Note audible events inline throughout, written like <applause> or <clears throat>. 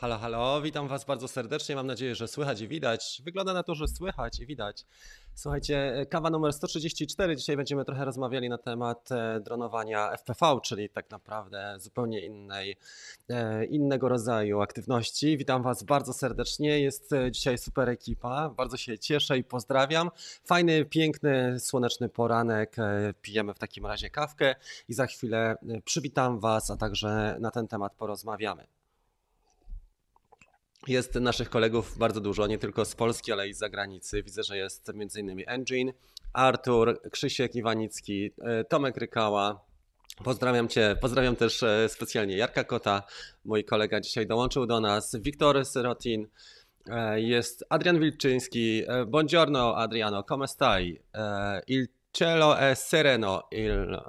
Halo, halo, witam Was bardzo serdecznie. Mam nadzieję, że słychać i widać. Wygląda na to, że słychać i widać. Słuchajcie, kawa numer 134. Dzisiaj będziemy trochę rozmawiali na temat e, dronowania FPV, czyli tak naprawdę zupełnie innej, e, innego rodzaju aktywności. Witam Was bardzo serdecznie. Jest e, dzisiaj super ekipa. Bardzo się cieszę i pozdrawiam. Fajny, piękny, słoneczny poranek. Pijemy w takim razie kawkę i za chwilę przywitam Was, a także na ten temat porozmawiamy. Jest naszych kolegów bardzo dużo, nie tylko z Polski, ale i z zagranicy. Widzę, że jest m.in. Engine, Artur, Krzysiek Iwanicki, e, Tomek Rykała. Pozdrawiam Cię, pozdrawiam też e, specjalnie Jarka Kota, mój kolega dzisiaj dołączył do nas, Wiktor Syrotin, e, jest Adrian Wilczyński, buongiorno Adriano, come stai? Il cielo è sereno, il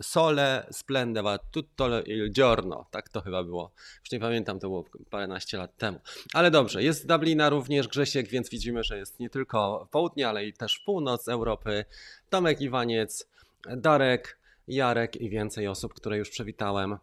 Sole splendeva tutto il giorno. Tak to chyba było. Już nie pamiętam, to było paręnaście lat temu. Ale dobrze, jest z Dublina również Grzesiek, więc widzimy, że jest nie tylko południe, ale i też północ Europy. Tomek Iwaniec, Darek, Jarek i więcej osób, które już przywitałem.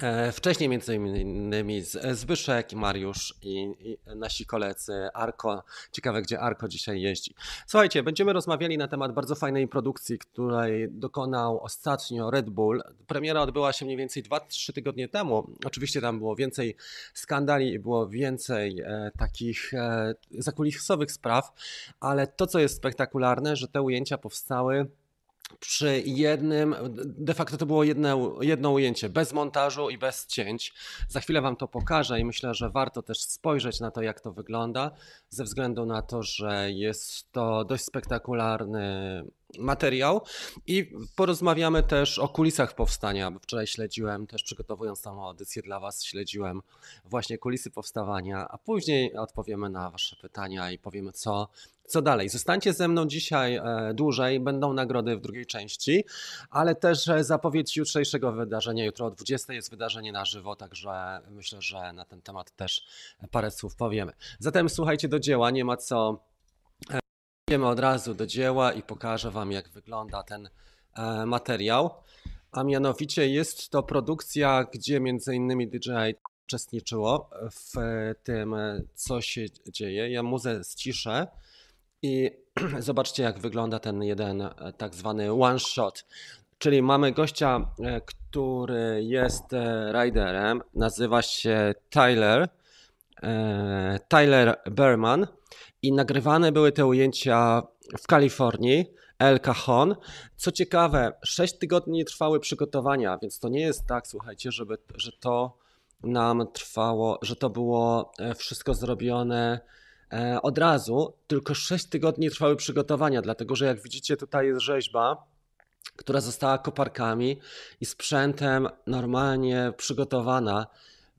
E, wcześniej między innymi Zbyszek, Mariusz i, i, nasi koledzy Arko. Ciekawe, gdzie Arko dzisiaj jeździ. Słuchajcie, będziemy rozmawiali na temat bardzo fajnej produkcji, której dokonał ostatnio Red Bull. Premiera odbyła się mniej więcej 2-3 tygodnie temu. Oczywiście tam było więcej skandali i było więcej e, takich e, zakulisowych spraw, ale to, co jest spektakularne, że te ujęcia powstały przy jednym, de facto to było jedno, jedno ujęcie, bez montażu i bez cięć. Za chwilę Wam to pokażę i myślę, że warto też spojrzeć na to, jak to wygląda, ze względu na to, że jest to dość spektakularny materiał i porozmawiamy też o kulisach powstania. Wczoraj śledziłem, też przygotowując tą audycję dla Was, śledziłem właśnie kulisy powstawania, a później odpowiemy na Wasze pytania i powiemy, co co dalej? Zostańcie ze mną dzisiaj e, dłużej, będą nagrody w drugiej części, ale też e, zapowiedź jutrzejszego wydarzenia. Jutro o 20 jest wydarzenie na żywo, także myślę, że na ten temat też parę słów powiemy. Zatem słuchajcie do dzieła, nie ma co. E, idziemy od razu do dzieła i pokażę Wam, jak wygląda ten materiał. A mianowicie jest to produkcja, gdzie między innymi DJI uczestniczyło w tym, co się dzieje. Ja muzę ściszę i <clears throat> zobaczcie, jak wygląda ten jeden e, tak zwany one shot. Czyli mamy gościa, e, który jest e, riderem, nazywa się Tyler, Tyler Berman i nagrywane były te ujęcia w Kalifornii, El Cajon. Co ciekawe, 6 tygodni trwały przygotowania, więc to nie jest tak, słuchajcie, żeby, że to nam trwało, że to było wszystko zrobione E, od razu, tylko 6 tygodni trwały przygotowania, dlatego że jak widzicie tutaj jest rzeźba, która została koparkami i sprzętem normalnie przygotowana,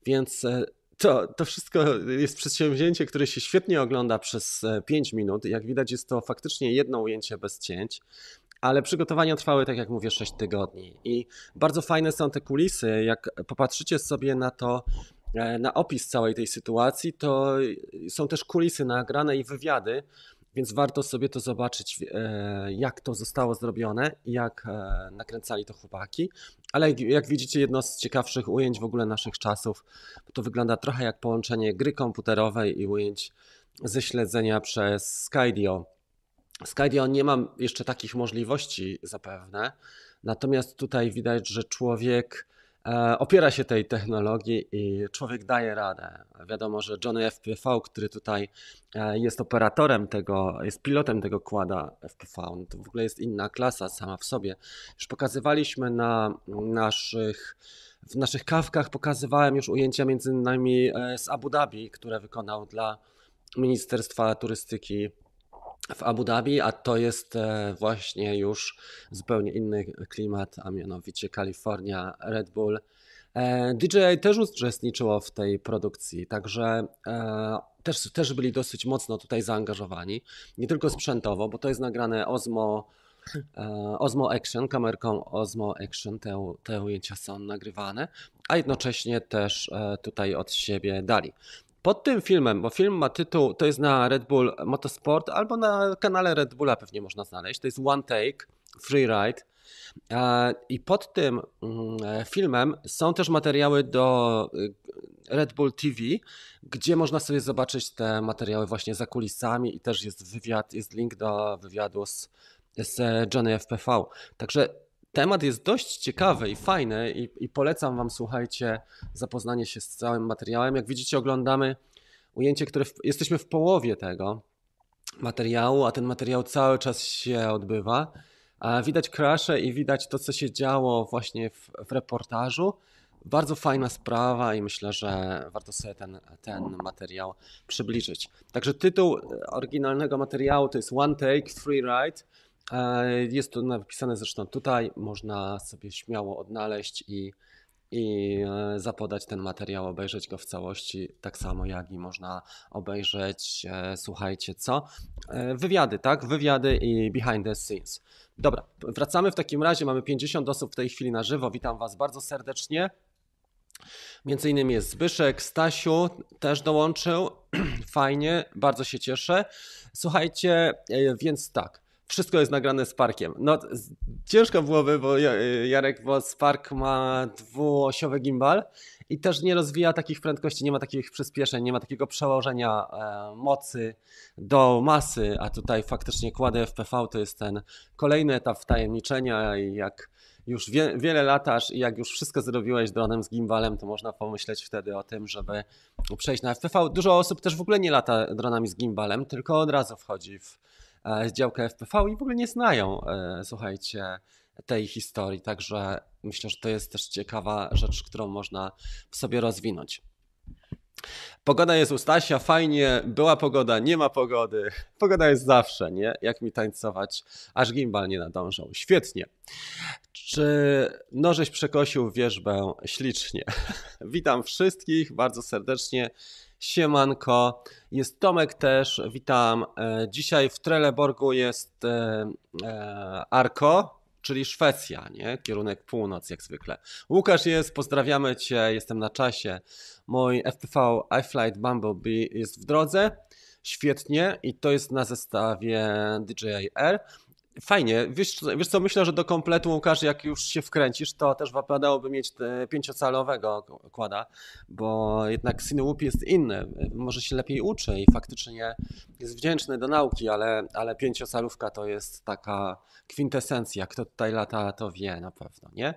więc e, to, to wszystko jest przedsięwzięcie, które się świetnie ogląda przez 5 e, minut. Jak widać, jest to faktycznie jedno ujęcie bez cięć, ale przygotowania trwały, tak jak mówię, 6 tygodni. I bardzo fajne są te kulisy. Jak popatrzycie sobie na to, E, na opis całej tej sytuacji, to są też kulisy nagrane i wywiady, więc warto sobie to zobaczyć, e, jak to zostało zrobione, jak e, nakręcali to chłopaki. Ale jak widzicie, jedno z ciekawszych ujęć w ogóle naszych czasów, to wygląda trochę jak połączenie gry komputerowej i ujęć ze śledzenia przez Skydio. Skydio nie mam jeszcze takich możliwości zapewne, natomiast tutaj widać, że człowiek opiera się tej technologii i człowiek daje radę. Wiadomo, że Johnny FPV, który tutaj e, jest operatorem tego, jest pilotem tego kłada FPV, no to w ogóle jest inna klasa sama w sobie. Już pokazywaliśmy na naszych w naszych kawkach pokazywałem już ujęcia między innymi e, z Abu Dhabi, które wykonał dla Ministerstwa Turystyki w Abu Dhabi, a to jest e, właśnie już zupełnie inny klimat, a mianowicie Kalifornia, Red Bull. E, DJI też uczestniczyło w tej produkcji, także e, też, też byli dosyć mocno tutaj zaangażowani, nie tylko sprzętowo, bo to jest nagrane Osmo, Osmo Action, kamerką Osmo Action, te, te ujęcia są nagrywane, a jednocześnie też tutaj od siebie dali. Pod tym filmem, bo film ma tytuł, to jest na Red Bull Motorsport albo na kanale Red Bulla pewnie można znaleźć. To jest One Take, Free Ride. I pod tym mm, filmem są też materiały do Red Bull TV, gdzie można sobie zobaczyć te materiały właśnie za kulisami i też jest wywiad, jest link do wywiadu z, z Johnny FPV. Także temat jest dość ciekawy i fajny i, i polecam Wam, słuchajcie, zapoznanie się z całym materiałem. Jak widzicie, oglądamy ujęcie, które w, jesteśmy w połowie tego materiału, a ten materiał cały czas się odbywa. Widać crashe i widać to, co się działo właśnie w, w reportażu. Bardzo fajna sprawa i myślę, że warto sobie ten, ten materiał przybliżyć. Także tytuł oryginalnego materiału to jest One Take, Free Ride. Jest to napisane zresztą tutaj, można sobie śmiało odnaleźć i, i e, zapodać ten materiał, obejrzeć go w całości, tak samo jak i można obejrzeć, e, słuchajcie co, e, wywiady, tak, wywiady i behind the scenes. Dobra, wracamy w takim razie, mamy 50 osób w tej chwili na żywo, witam Was bardzo serdecznie. Między innymi jest Zbyszek, Stasiu też dołączył. <clears throat> Fajnie, bardzo się cieszę. Słuchajcie, e, więc tak. Wszystko jest nagrane z parkiem. No, ciężko byłoby, bo Jarek, bo Spark ma dwuosiowy gimbal i też nie rozwija takich prędkości, nie ma takich przyspieszeń, nie ma takiego przełożenia e, mocy do masy, a tutaj faktycznie kładę FPV to jest ten kolejny etap wtajemniczenia i jak już wie, wiele latasz i jak już wszystko zrobiłeś dronem z gimbalem, to można pomyśleć wtedy o tym, żeby przejść na FPV. Dużo osób też w ogóle nie lata dronami z gimbalem, tylko od razu wchodzi w działkę FPV i w ogóle nie znają, e, słuchajcie, tej historii. Także myślę, że to jest też ciekawa rzecz, którą można sobie rozwinąć. Pogoda jest u Stasia, fajnie, była pogoda, nie ma pogody. <laughs> Pogoda jest zawsze, nie? Jak mi tańcować, aż gimbal nie nadążał. Świetnie. Czy nożeś przekosił wierzbę ślicznie? <laughs> Witam wszystkich bardzo serdecznie. Siemanko. Jest Tomek też, witam. E, dzisiaj w Trelleborgu jest e, e, Arko, czyli Szwecja, nie? Kierunek północ jak zwykle. Łukasz jest, pozdrawiamy Cię, jestem na czasie. Mój FPV iFlight Bumblebee jest w drodze. Świetnie i to jest na zestawie DJI R. Fajnie. Wiesz, wiesz co, myślę, że do kompletu Łukasz, jak już się wkręcisz, to też wypadałoby mieć pięciocalowego kłada, bo jednak Cinewoop jest inny. Może się lepiej uczy i faktycznie jest wdzięczny do nauki, ale, ale pięciocalówka to jest taka kwintesencja. Kto tutaj lata, to wie na pewno, nie?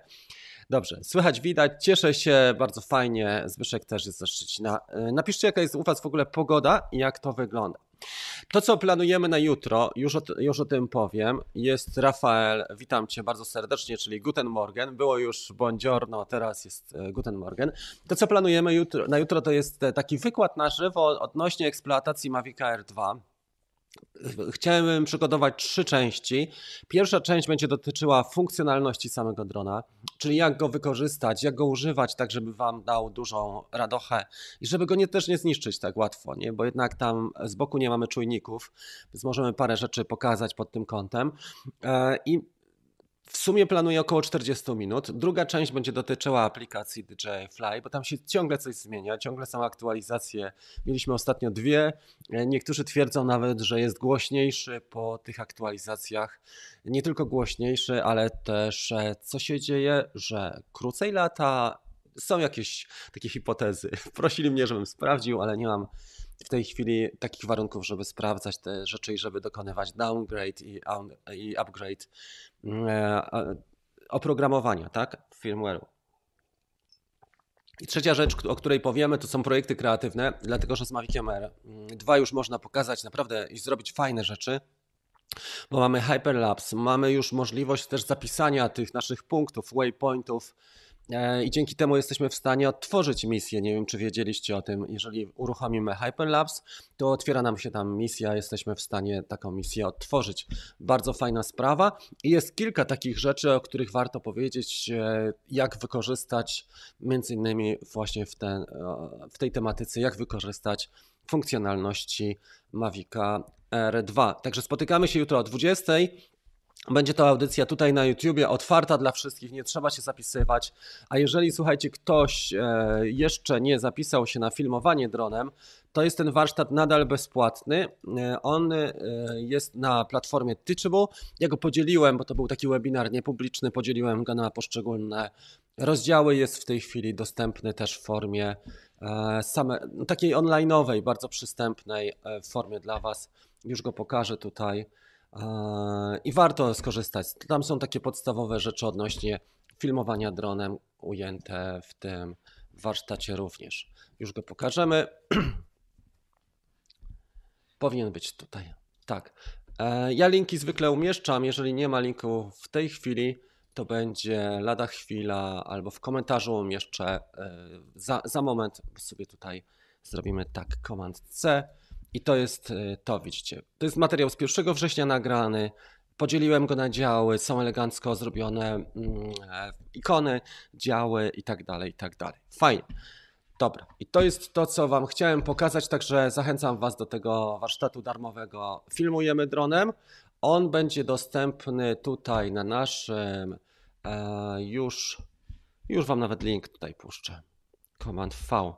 Dobrze, słychać, widać, cieszę się, bardzo fajnie. Zbyszek też jest ze Szczecina. Napiszcie, jaka jest u Was w ogóle pogoda i jak to wygląda. To, co planujemy na jutro, już o, już o tym powiem, jest Rafael, witam Cię bardzo serdecznie, czyli Guten Morgen. Było już Buongiorno, teraz jest e, Guten Morgen. To, co planujemy jutro, na jutro, to jest e, taki wykład na żywo odnośnie eksploatacji Mavic Air 2. Chciałem przygotować trzy części. Pierwsza część będzie dotyczyła funkcjonalności samego drona, czyli jak go wykorzystać, jak go używać, tak żeby Wam dał dużą radochę i żeby go nie, też nie zniszczyć tak łatwo, nie? bo jednak tam z boku nie mamy czujników, więc możemy parę rzeczy pokazać pod tym kątem. E, I w sumie planuję około 40 minut. Druga część będzie dotyczyła aplikacji DJI Fly, bo tam się ciągle coś zmienia, ciągle są aktualizacje. Mieliśmy ostatnio dwie. Niektórzy twierdzą nawet, że jest głośniejszy po tych aktualizacjach. Nie tylko głośniejszy, ale też e, co się dzieje, że krócej lata. Są jakieś takie hipotezy. <laughs> Prosili mnie, żebym sprawdził, ale nie mam w tej chwili takich warunków, żeby sprawdzać te rzeczy i żeby dokonywać downgrade i, i upgrade mm, e, oprogramowania, tak, firmware'u. I trzecia rzecz, o której powiemy, to są projekty kreatywne, dlatego że z Maviciem R 2 już można pokazać naprawdę i zrobić fajne rzeczy, bo mamy Hyperlapse, mamy już możliwość też zapisania tych naszych punktów, waypointów, i dzięki temu jesteśmy w stanie odtworzyć misję. Nie wiem, czy wiedzieliście o tym. Jeżeli uruchomimy Hyperlapse, to otwiera nam się tam misja, jesteśmy w stanie taką misję odtworzyć. Bardzo fajna sprawa i jest kilka takich rzeczy, o których warto powiedzieć, e, jak wykorzystać między innymi właśnie w, ten, w tej tematyce, jak wykorzystać funkcjonalności Mavica R2. Także spotykamy się jutro o 20. Będzie to audycja tutaj na YouTubie, otwarta dla wszystkich, nie trzeba się zapisywać. A jeżeli słuchajcie, ktoś e, jeszcze nie zapisał się na filmowanie dronem, to jest ten warsztat nadal bezpłatny. E, on e, jest na platformie Teachable. Ja go podzieliłem, bo to był taki webinar niepubliczny, podzieliłem go na poszczególne rozdziały. Jest w tej chwili dostępny też w formie same, takiej onlineowej, bardzo przystępnej formie dla Was. Już go pokażę tutaj. I warto skorzystać. Tam są takie podstawowe rzeczy odnośnie filmowania dronem ujęte w tym warsztacie również. Już go pokażemy. <clears throat> Powinien być tutaj. Tak. E, ja linki zwykle umieszczam. Jeżeli nie ma linku w tej chwili, to będzie lada chwila albo w komentarzu umieszczę e, za, za moment. Sobie tutaj zrobimy tak, Command C i to jest y, to, widzicie. To jest materiał z 1 września nagrany. Podzieliłem go na działy, są elegancko zrobione mm, e, ikony, działy i tak dalej, i tak dalej. Fajnie. Dobra, i to jest to, co Wam chciałem pokazać, także zachęcam Was do tego warsztatu darmowego. Filmujemy dronem. On będzie dostępny tutaj na naszym e, już, już Wam nawet link tutaj puszczę. Command V.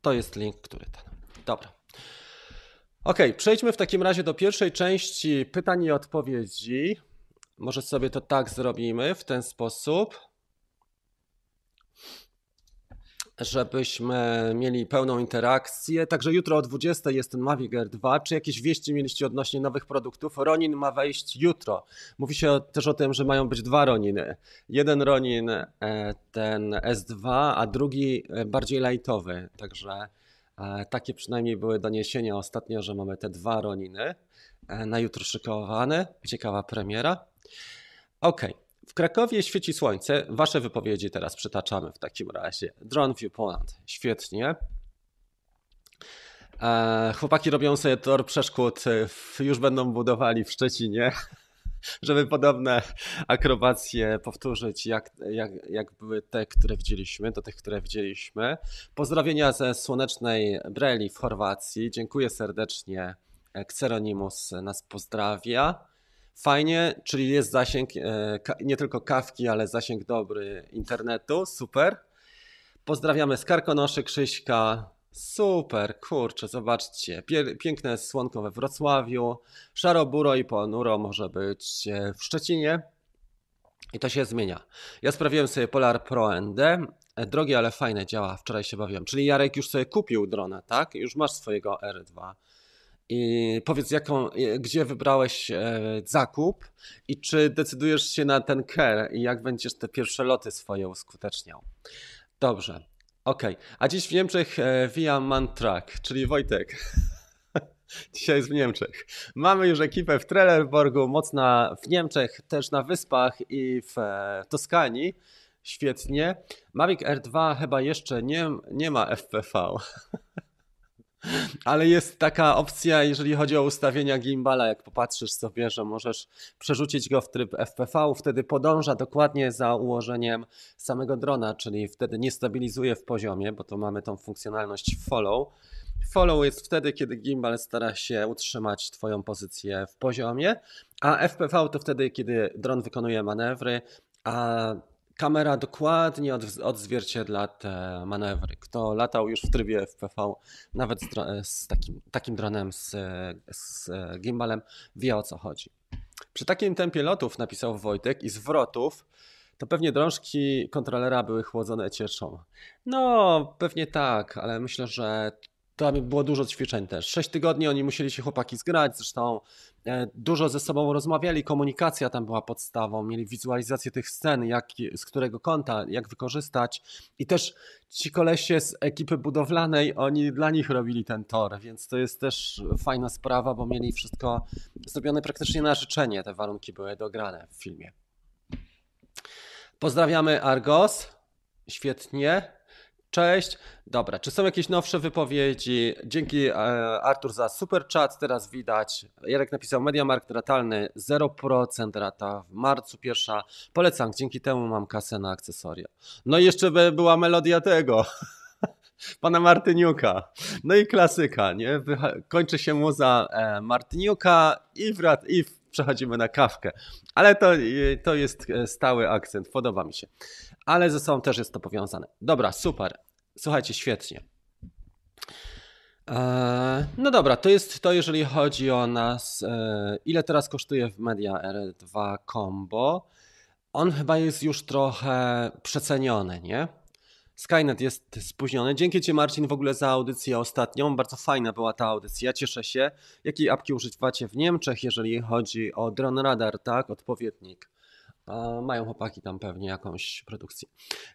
To jest link, który ten. Dobra. Ok, przejdźmy w takim razie do pierwszej części pytań i odpowiedzi. Może sobie to tak zrobimy w ten sposób, żebyśmy mieli pełną interakcję. Także jutro o 20 jest ten Mavic Air 2. Czy jakieś wieści mieliście odnośnie nowych produktów? Ronin ma wejść jutro. Mówi się też o tym, że mają być dwa Roniny. Jeden Ronin e, ten S2, a drugi e, bardziej lightowy. Także takie przynajmniej były doniesienia ostatnio, że mamy te dwa Roniny e, na jutro szykowane. Ciekawa premiera. Ok. W Krakowie świeci słońce. Wasze wypowiedzi teraz przytaczamy w takim razie. Drone View Poland. Świetnie. E, chłopaki robią sobie tor przeszkód. Już będą budowali w Szczecinie. <laughs> żeby podobne akrobacje powtórzyć, jak, jak, jak były te, które widzieliśmy, do tych, które widzieliśmy. Pozdrowienia ze słonecznej Breli w Chorwacji. Dziękuję serdecznie. Xeronimus nas pozdrawia. Fajnie, czyli jest zasięg e, nie tylko kawki, ale zasięg dobry internetu. Super. Pozdrawiamy z Karkonoszy Krzyśka, Super, kurczę, zobaczcie. Piękne słonko we Wrocławiu, szaro-buro i ponuro może być e, w Szczecinie. I to się zmienia. Ja sprawiłem sobie Polar Pro ND. E, drogie, ale fajne, działa. Wczoraj się bawiłem. Czyli Jarek już sobie kupił drona, tak? Już masz swojego R2. I powiedz, jaką, e, gdzie wybrałeś zakup i czy decydujesz się na ten care i jak będziesz te pierwsze loty swoje uskuteczniał. Dobrze. Okej, okay. a dziś w Niemczech e, via Mantrack, czyli Wojtek. <laughs> Dzisiaj jest w Niemczech. Mamy już ekipę w Trelleborgu, mocna w Niemczech, też na Wyspach i w e, Toskanii. Świetnie. Mavic R2 chyba jeszcze nie, nie ma FPV. <laughs> Ale jest taka opcja, jeżeli chodzi o ustawienia gimbala, jak popatrzysz sobie, że możesz przerzucić go w tryb FPV, wtedy podąża dokładnie za ułożeniem samego drona, czyli wtedy nie stabilizuje w poziomie, bo to mamy tą funkcjonalność follow. Follow jest wtedy, kiedy gimbal stara się utrzymać Twoją pozycję w poziomie, a FPV to wtedy, kiedy dron wykonuje manewry, a kamera dokładnie odzwierciedla te manewry. Kto latał już w trybie FPV, nawet z, z takim, takim dronem z, z gimbalem, wie o co chodzi. Przy takim tempie lotów, napisał Wojtek, i zwrotów, to pewnie drążki kontrolera były chłodzone cieczą. No, pewnie tak, ale myślę, że tam było dużo ćwiczeń też. Sześć tygodni oni musieli się chłopaki zgrać, zresztą e, dużo ze sobą rozmawiali, komunikacja tam była podstawą, mieli wizualizację tych scen, jak, z którego kąta, jak wykorzystać i też ci kolesie z ekipy budowlanej, oni dla nich robili ten tor, więc to jest też fajna sprawa, bo mieli wszystko zrobione praktycznie na życzenie, te warunki były dograne w filmie. Pozdrawiamy Argos, świetnie. Cześć. Dobra, czy są jakieś nowsze wypowiedzi? Dzięki e, Artur za super chat. Teraz widać. Jarek napisał Mediamarkt ratalny 0% rata w marcu pierwsza. Polecam, dzięki temu mam kasę na akcesoria. No i jeszcze by była melodia tego. <laughs> Pana Martyniuka. No i klasyka, nie? Kończy się muza e, Martyniuka i, wrat, i przechodzimy na kawkę. Ale to, to jest stały akcent, podoba mi się. Ale ze sobą też jest to powiązane. Dobra, super. Słuchajcie, świetnie. Eee, no dobra, to jest to, jeżeli chodzi o nas. Eee, ile teraz kosztuje w Media R2 Combo? On chyba jest już trochę przeceniony, nie? Skynet jest spóźniony. Dzięki Ci Marcin w ogóle za audycję ostatnią. Bardzo fajna była ta audycja, cieszę się. Jakiej apki używacie w Niemczech, jeżeli chodzi o Drone Radar, tak? Odpowiednik. Mają chłopaki tam pewnie jakąś produkcję.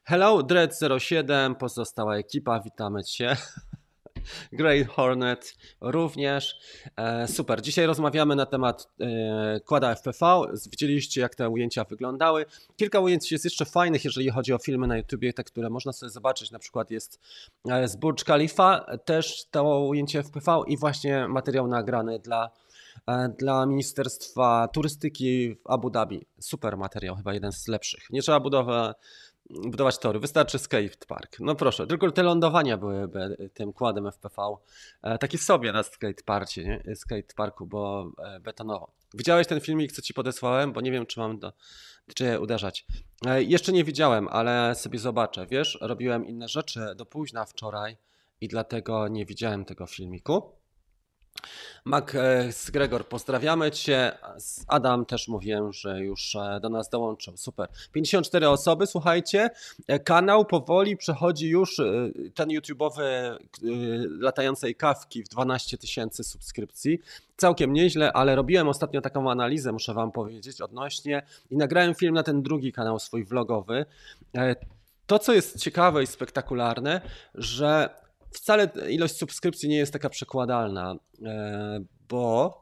Hello, Dread07, pozostała ekipa, witamy Cię. <laughs> Great Hornet również. E, super. Dzisiaj rozmawiamy na temat e, kłada FPV. Widzieliście, jak te ujęcia wyglądały. Kilka ujęć jest jeszcze fajnych, jeżeli chodzi o filmy na YouTubie, te, które można sobie zobaczyć. Na przykład jest e, z Burj Khalifa, też to ujęcie FPV i właśnie materiał nagrany dla dla Ministerstwa Turystyki w Abu Dhabi. Super materiał, chyba jeden z lepszych. Nie trzeba budować budować tory. Wystarczy skate park. No proszę, tylko te lądowania były tym kładem FPV e, taki sobie na skate nie? skate parku, bo e, betonowo. Widziałeś ten filmik, co ci podesłałem? Bo nie wiem, czy mam do, czy uderzać. E, jeszcze nie widziałem, ale sobie zobaczę. Wiesz, robiłem inne rzeczy do późna wczoraj i dlatego nie widziałem tego filmiku. Mac z Gregor, pozdrawiamy Cię. Adam też mówiłem, że już e, do nas dołączył. Super. 54 osoby, słuchajcie. E, kanał powoli przechodzi już e, ten YouTube'owy latającej kawki w 12 tysięcy subskrypcji. Całkiem nieźle, ale robiłem ostatnio taką analizę, muszę Wam powiedzieć, odnośnie i nagrałem film na ten drugi kanał swój vlogowy. To, co jest ciekawe i spektakularne, że wcale ilość subskrypcji nie jest taka przekładalna, e, bo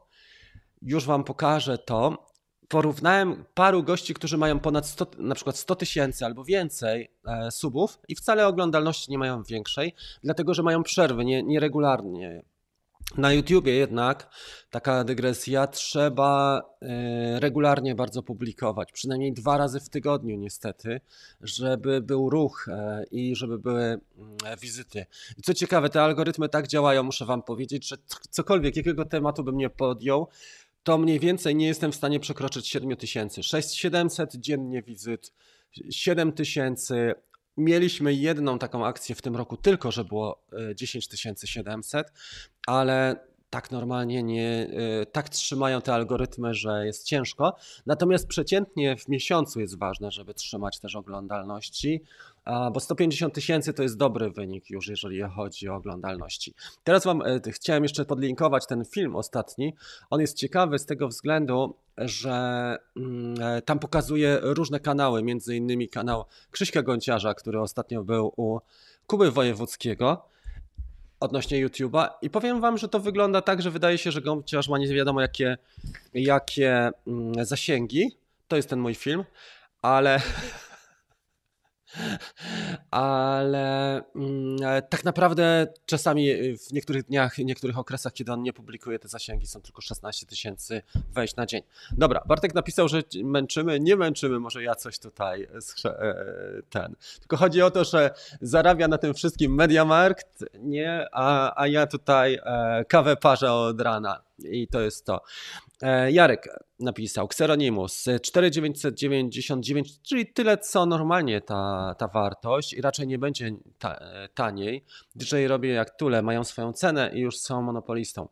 już Wam pokażę to. Porównałem paru gości, którzy mają ponad 100, na przykład 100 tysięcy albo więcej e, subów i wcale oglądalności nie mają większej, dlatego że mają przerwy nie, nieregularnie. Na YouTubie jednak, taka dygresja, trzeba e, regularnie bardzo publikować, przynajmniej dwa razy w tygodniu niestety, żeby był ruch e, i żeby były mm, wizyty. I co ciekawe, te algorytmy tak działają, muszę Wam powiedzieć, że cokolwiek, jakiego tematu bym nie podjął, to mniej więcej nie jestem w stanie przekroczyć 7 tysięcy. 700 dziennie wizyt, 7 tysięcy, Mieliśmy jedną taką akcję w tym roku, tylko że było 10 e, 700, ale tak normalnie nie, e, tak trzymają te algorytmy, że jest ciężko. Natomiast przeciętnie w miesiącu jest ważne, żeby trzymać też oglądalności, bo 150 tysięcy to jest dobry wynik już, jeżeli chodzi o oglądalności. Teraz Wam e, chciałem jeszcze podlinkować ten film ostatni. On jest ciekawy z tego względu, że mm, e, tam pokazuje różne kanały, między innymi kanał Krzyśka Gąciarza, który ostatnio był u Kuby Wojewódzkiego odnośnie YouTube'a i powiem wam, że to wygląda tak, że wydaje się, że Gąciarz ma nie wiadomo jakie, jakie mm, zasięgi. To jest ten mój film, ale <laughs> ale mm, e, tak naprawdę czasami w niektórych dniach, w niektórych okresach, kiedy on nie publikuje, te zasięgi są tylko 16 tysięcy wejść na dzień. Dobra, Bartek napisał, że męczymy, nie męczymy, może ja coś tutaj e, ten. Tylko chodzi o to, że zarabia na tym wszystkim Mediamarkt, nie, a, a ja tutaj e, kawę parzę od rana i to jest to. E, Jarek napisał, Xeronimus 4999, czyli tyle co normalnie ta, ta wartość i raczej nie będzie ta, taniej. DJ robię jak Tule, mają swoją cenę i już są monopolistą.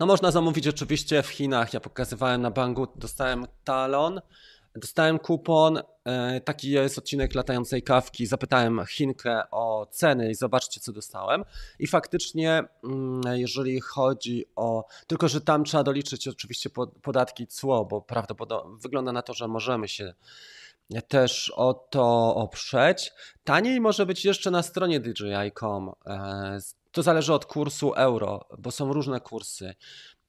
No można zamówić oczywiście w Chinach, ja pokazywałem na Bangu, dostałem talon, Dostałem kupon, e, taki jest odcinek latającej kawki. Zapytałem Chinkę o ceny i zobaczcie, co dostałem. I faktycznie, mm, jeżeli chodzi o. Tylko, że tam trzeba doliczyć oczywiście podatki cło, bo prawdopodobnie wygląda na to, że możemy się też o to oprzeć. Taniej może być jeszcze na stronie DJI.com. E, to zależy od kursu euro, bo są różne kursy.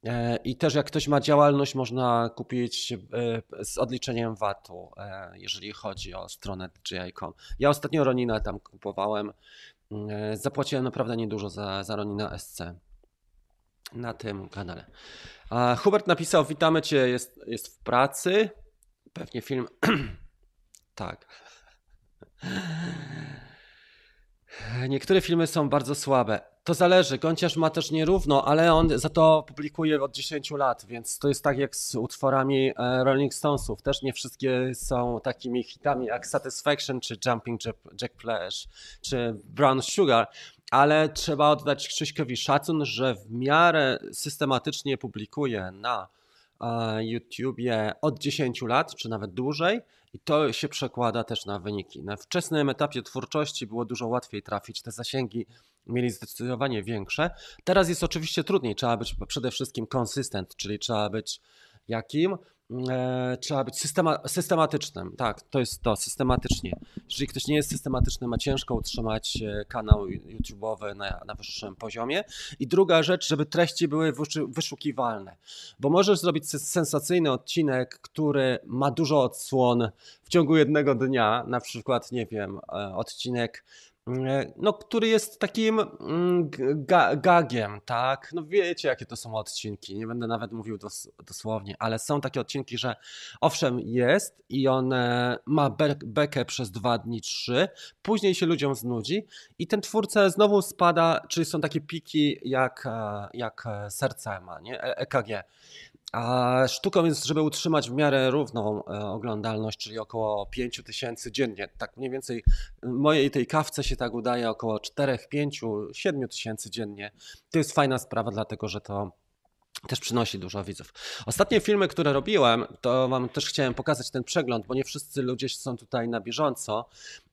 E, I też jak ktoś ma działalność, można kupić e, z odliczeniem VAT-u, e, jeżeli chodzi o stronę DJI.com. Ja ostatnio Ronina tam kupowałem. Mm, zapłaciłem naprawdę niedużo za, za Ronina SC na tym kanale. Hubert napisał: Witamy Cię, jest, jest w pracy. Pewnie film. <clears throat> tak. Niektóre filmy są bardzo słabe. To zależy. Gąciarz ma też nierówno, ale on za to publikuje od 10 lat, więc to jest tak jak z utworami e, Rolling Stonesów. Też nie wszystkie są takimi hitami jak Satisfaction, czy Jumping Jack, Flash, czy Brown Sugar, ale trzeba oddać Krzyśkowi szacun, że w miarę systematycznie publikuje na YouTubie od 10 lat, czy nawet dłużej i to się przekłada też na wyniki. Na wczesnym etapie twórczości było dużo łatwiej trafić, te zasięgi mieli zdecydowanie większe. Teraz jest oczywiście trudniej, trzeba być przede wszystkim konsystent, czyli trzeba być jakim? E, trzeba być systema, systematycznym. Tak, to jest to, systematycznie. Jeżeli ktoś nie jest systematyczny, ma ciężko utrzymać e, kanał YouTube'owy na, na wyższym poziomie. I druga rzecz, żeby treści były wyszukiwalne, bo możesz zrobić sensacyjny odcinek, który ma dużo odsłon w ciągu jednego dnia, na przykład, nie wiem, e, odcinek no, który jest takim mm, ga gagiem, tak? No wiecie, jakie to są odcinki, nie będę nawet mówił dos dosłownie, ale są takie odcinki, że owszem jest i on ma be bekę przez dwa dni, trzy, później się ludziom znudzi i ten twórca znowu spada, czyli są takie piki jak, e, jak serce ma, nie? EKG. A sztuką jest, żeby utrzymać w miarę równą e, oglądalność, czyli około 5 tysięcy dziennie. Tak mniej więcej mojej tej kawce się tak udaje około 4, 5, 7 tysięcy dziennie. To jest fajna sprawa, dlatego że to też przynosi dużo widzów. Ostatnie filmy, które robiłem, to Wam też chciałem pokazać ten przegląd, bo nie wszyscy ludzie są tutaj na bieżąco.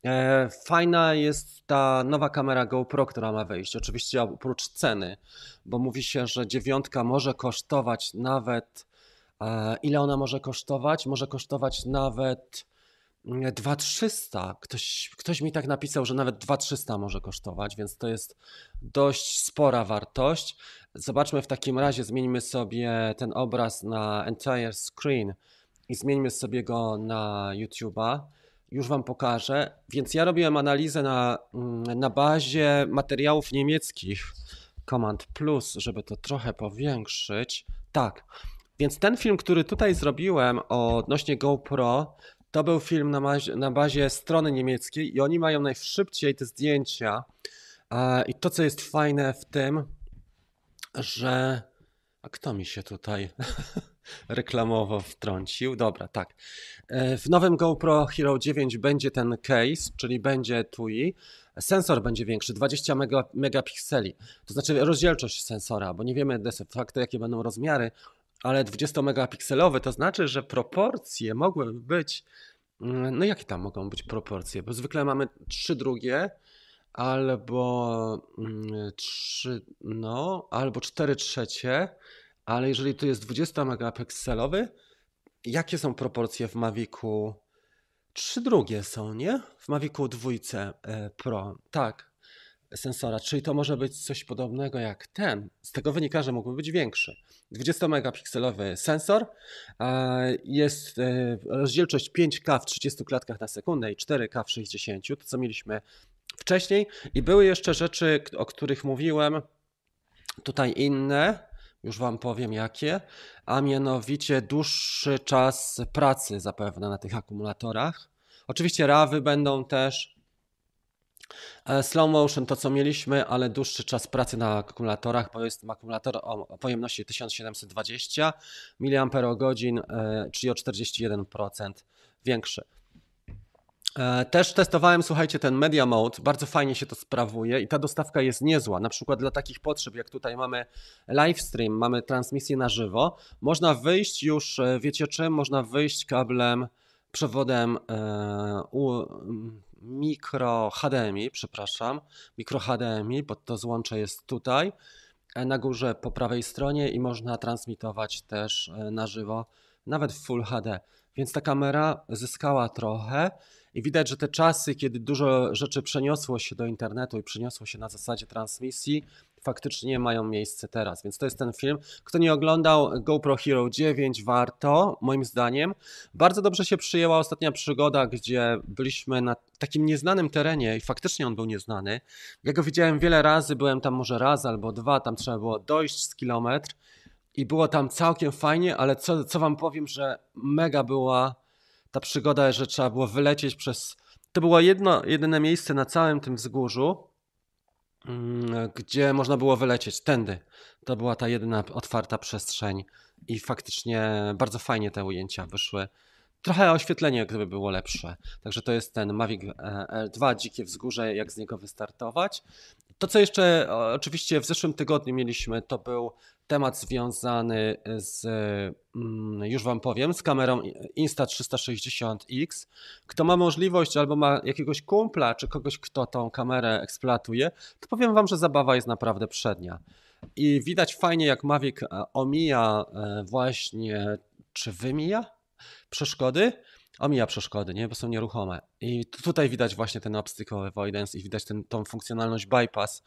E, fajna jest ta nowa kamera GoPro, która ma wyjść. Oczywiście oprócz ceny, bo mówi się, że dziewiątka może kosztować nawet. E, ile ona może kosztować? Może kosztować nawet 2300. Ktoś, ktoś mi tak napisał, że nawet 2300 może kosztować, więc to jest dość spora wartość. Zobaczmy w takim razie, zmieńmy sobie ten obraz na entire screen i zmieńmy sobie go na YouTube'a. Już Wam pokażę. Więc ja robiłem analizę na, mm, na bazie materiałów niemieckich. Command Plus, żeby to trochę powiększyć. Tak, więc ten film, który tutaj zrobiłem odnośnie GoPro, to był film na na bazie strony niemieckiej i oni mają najszybciej te zdjęcia. I to, co jest fajne w tym, że. A kto mi się tutaj <laughs> reklamowo wtrącił? Dobra, tak. E, w nowym GoPro Hero 9 będzie ten case, czyli będzie TUI. Sensor będzie większy, 20 mega, megapikseli. To znaczy rozdzielczość sensora, bo nie wiemy de facto jakie będą rozmiary, ale 20 megapikselowy to znaczy, że proporcje mogłyby być. Mm, no jakie tam mogą być proporcje? Bo zwykle mamy 3 drugie albo 3, mm, no, albo 4 trzecie, ale jeżeli to jest 20 megapikselowy, jakie są proporcje w Mavicu 3 drugie są, nie? W Mavicu 2 e, Pro. Tak, sensora, czyli to może być coś podobnego jak ten. Z tego wynika, że mógłby być większy. 20-megapikselowy sensor, jest e, rozdzielczość 5K w 30 klatkach na sekundę i 4K w 60, to co mieliśmy wcześniej. I były jeszcze rzeczy, o których mówiłem, tutaj inne, już Wam powiem jakie, a mianowicie dłuższy czas pracy zapewne na tych akumulatorach. Oczywiście rawy będą też, E, slow motion to co mieliśmy, ale dłuższy czas pracy na akumulatorach, bo jest akumulator o pojemności 1720 mAh, czyli o 41% większy. E, też testowałem, słuchajcie, ten Media Mode, bardzo fajnie się to sprawuje i ta dostawka jest niezła. Na przykład dla takich potrzeb, jak tutaj mamy live stream, mamy transmisję na żywo, można wyjść już, e, wiecie czym? Można wyjść kablem, przewodem u, mikro HDMI, przepraszam, mikro HDMI, bo to złącze jest tutaj e, na górze po prawej stronie i można transmitować też e, na żywo, nawet w Full HD. Więc ta kamera zyskała trochę i widać, że te czasy, kiedy dużo rzeczy przeniosło się do internetu i przeniosło się na zasadzie transmisji, faktycznie mają miejsce teraz. Więc to jest ten film. Kto nie oglądał GoPro Hero 9, warto, moim zdaniem. Bardzo dobrze się przyjęła ostatnia przygoda, gdzie byliśmy na takim nieznanym terenie i faktycznie on był nieznany. Ja go widziałem wiele razy, byłem tam może raz albo dwa, tam trzeba było dojść z kilometr i było tam całkiem fajnie, ale co, co wam powiem, że mega była ta przygoda, że trzeba było wylecieć przez. To było jedno, jedyne miejsce na całym tym wzgórzu, mm, gdzie można było wylecieć tędy. To była ta jedyna otwarta przestrzeń i faktycznie bardzo fajnie te ujęcia wyszły. Trochę oświetlenie gdyby było lepsze. Także to jest ten Mavic e, L2, dzikie wzgórze, jak z niego wystartować. To, co jeszcze oczywiście w zeszłym tygodniu mieliśmy, to był temat związany z, mm, już Wam powiem, z kamerą Insta360X. Kto ma możliwość albo ma jakiegoś kumpla, czy kogoś, kto tą kamerę eksploatuje, to powiem Wam, że zabawa jest naprawdę przednia. I widać fajnie, jak Mavic e, omija e, właśnie, czy wymija przeszkody, omija przeszkody, nie? bo są nieruchome. I tutaj widać właśnie ten obstacle avoidance i widać ten, tą funkcjonalność bypass,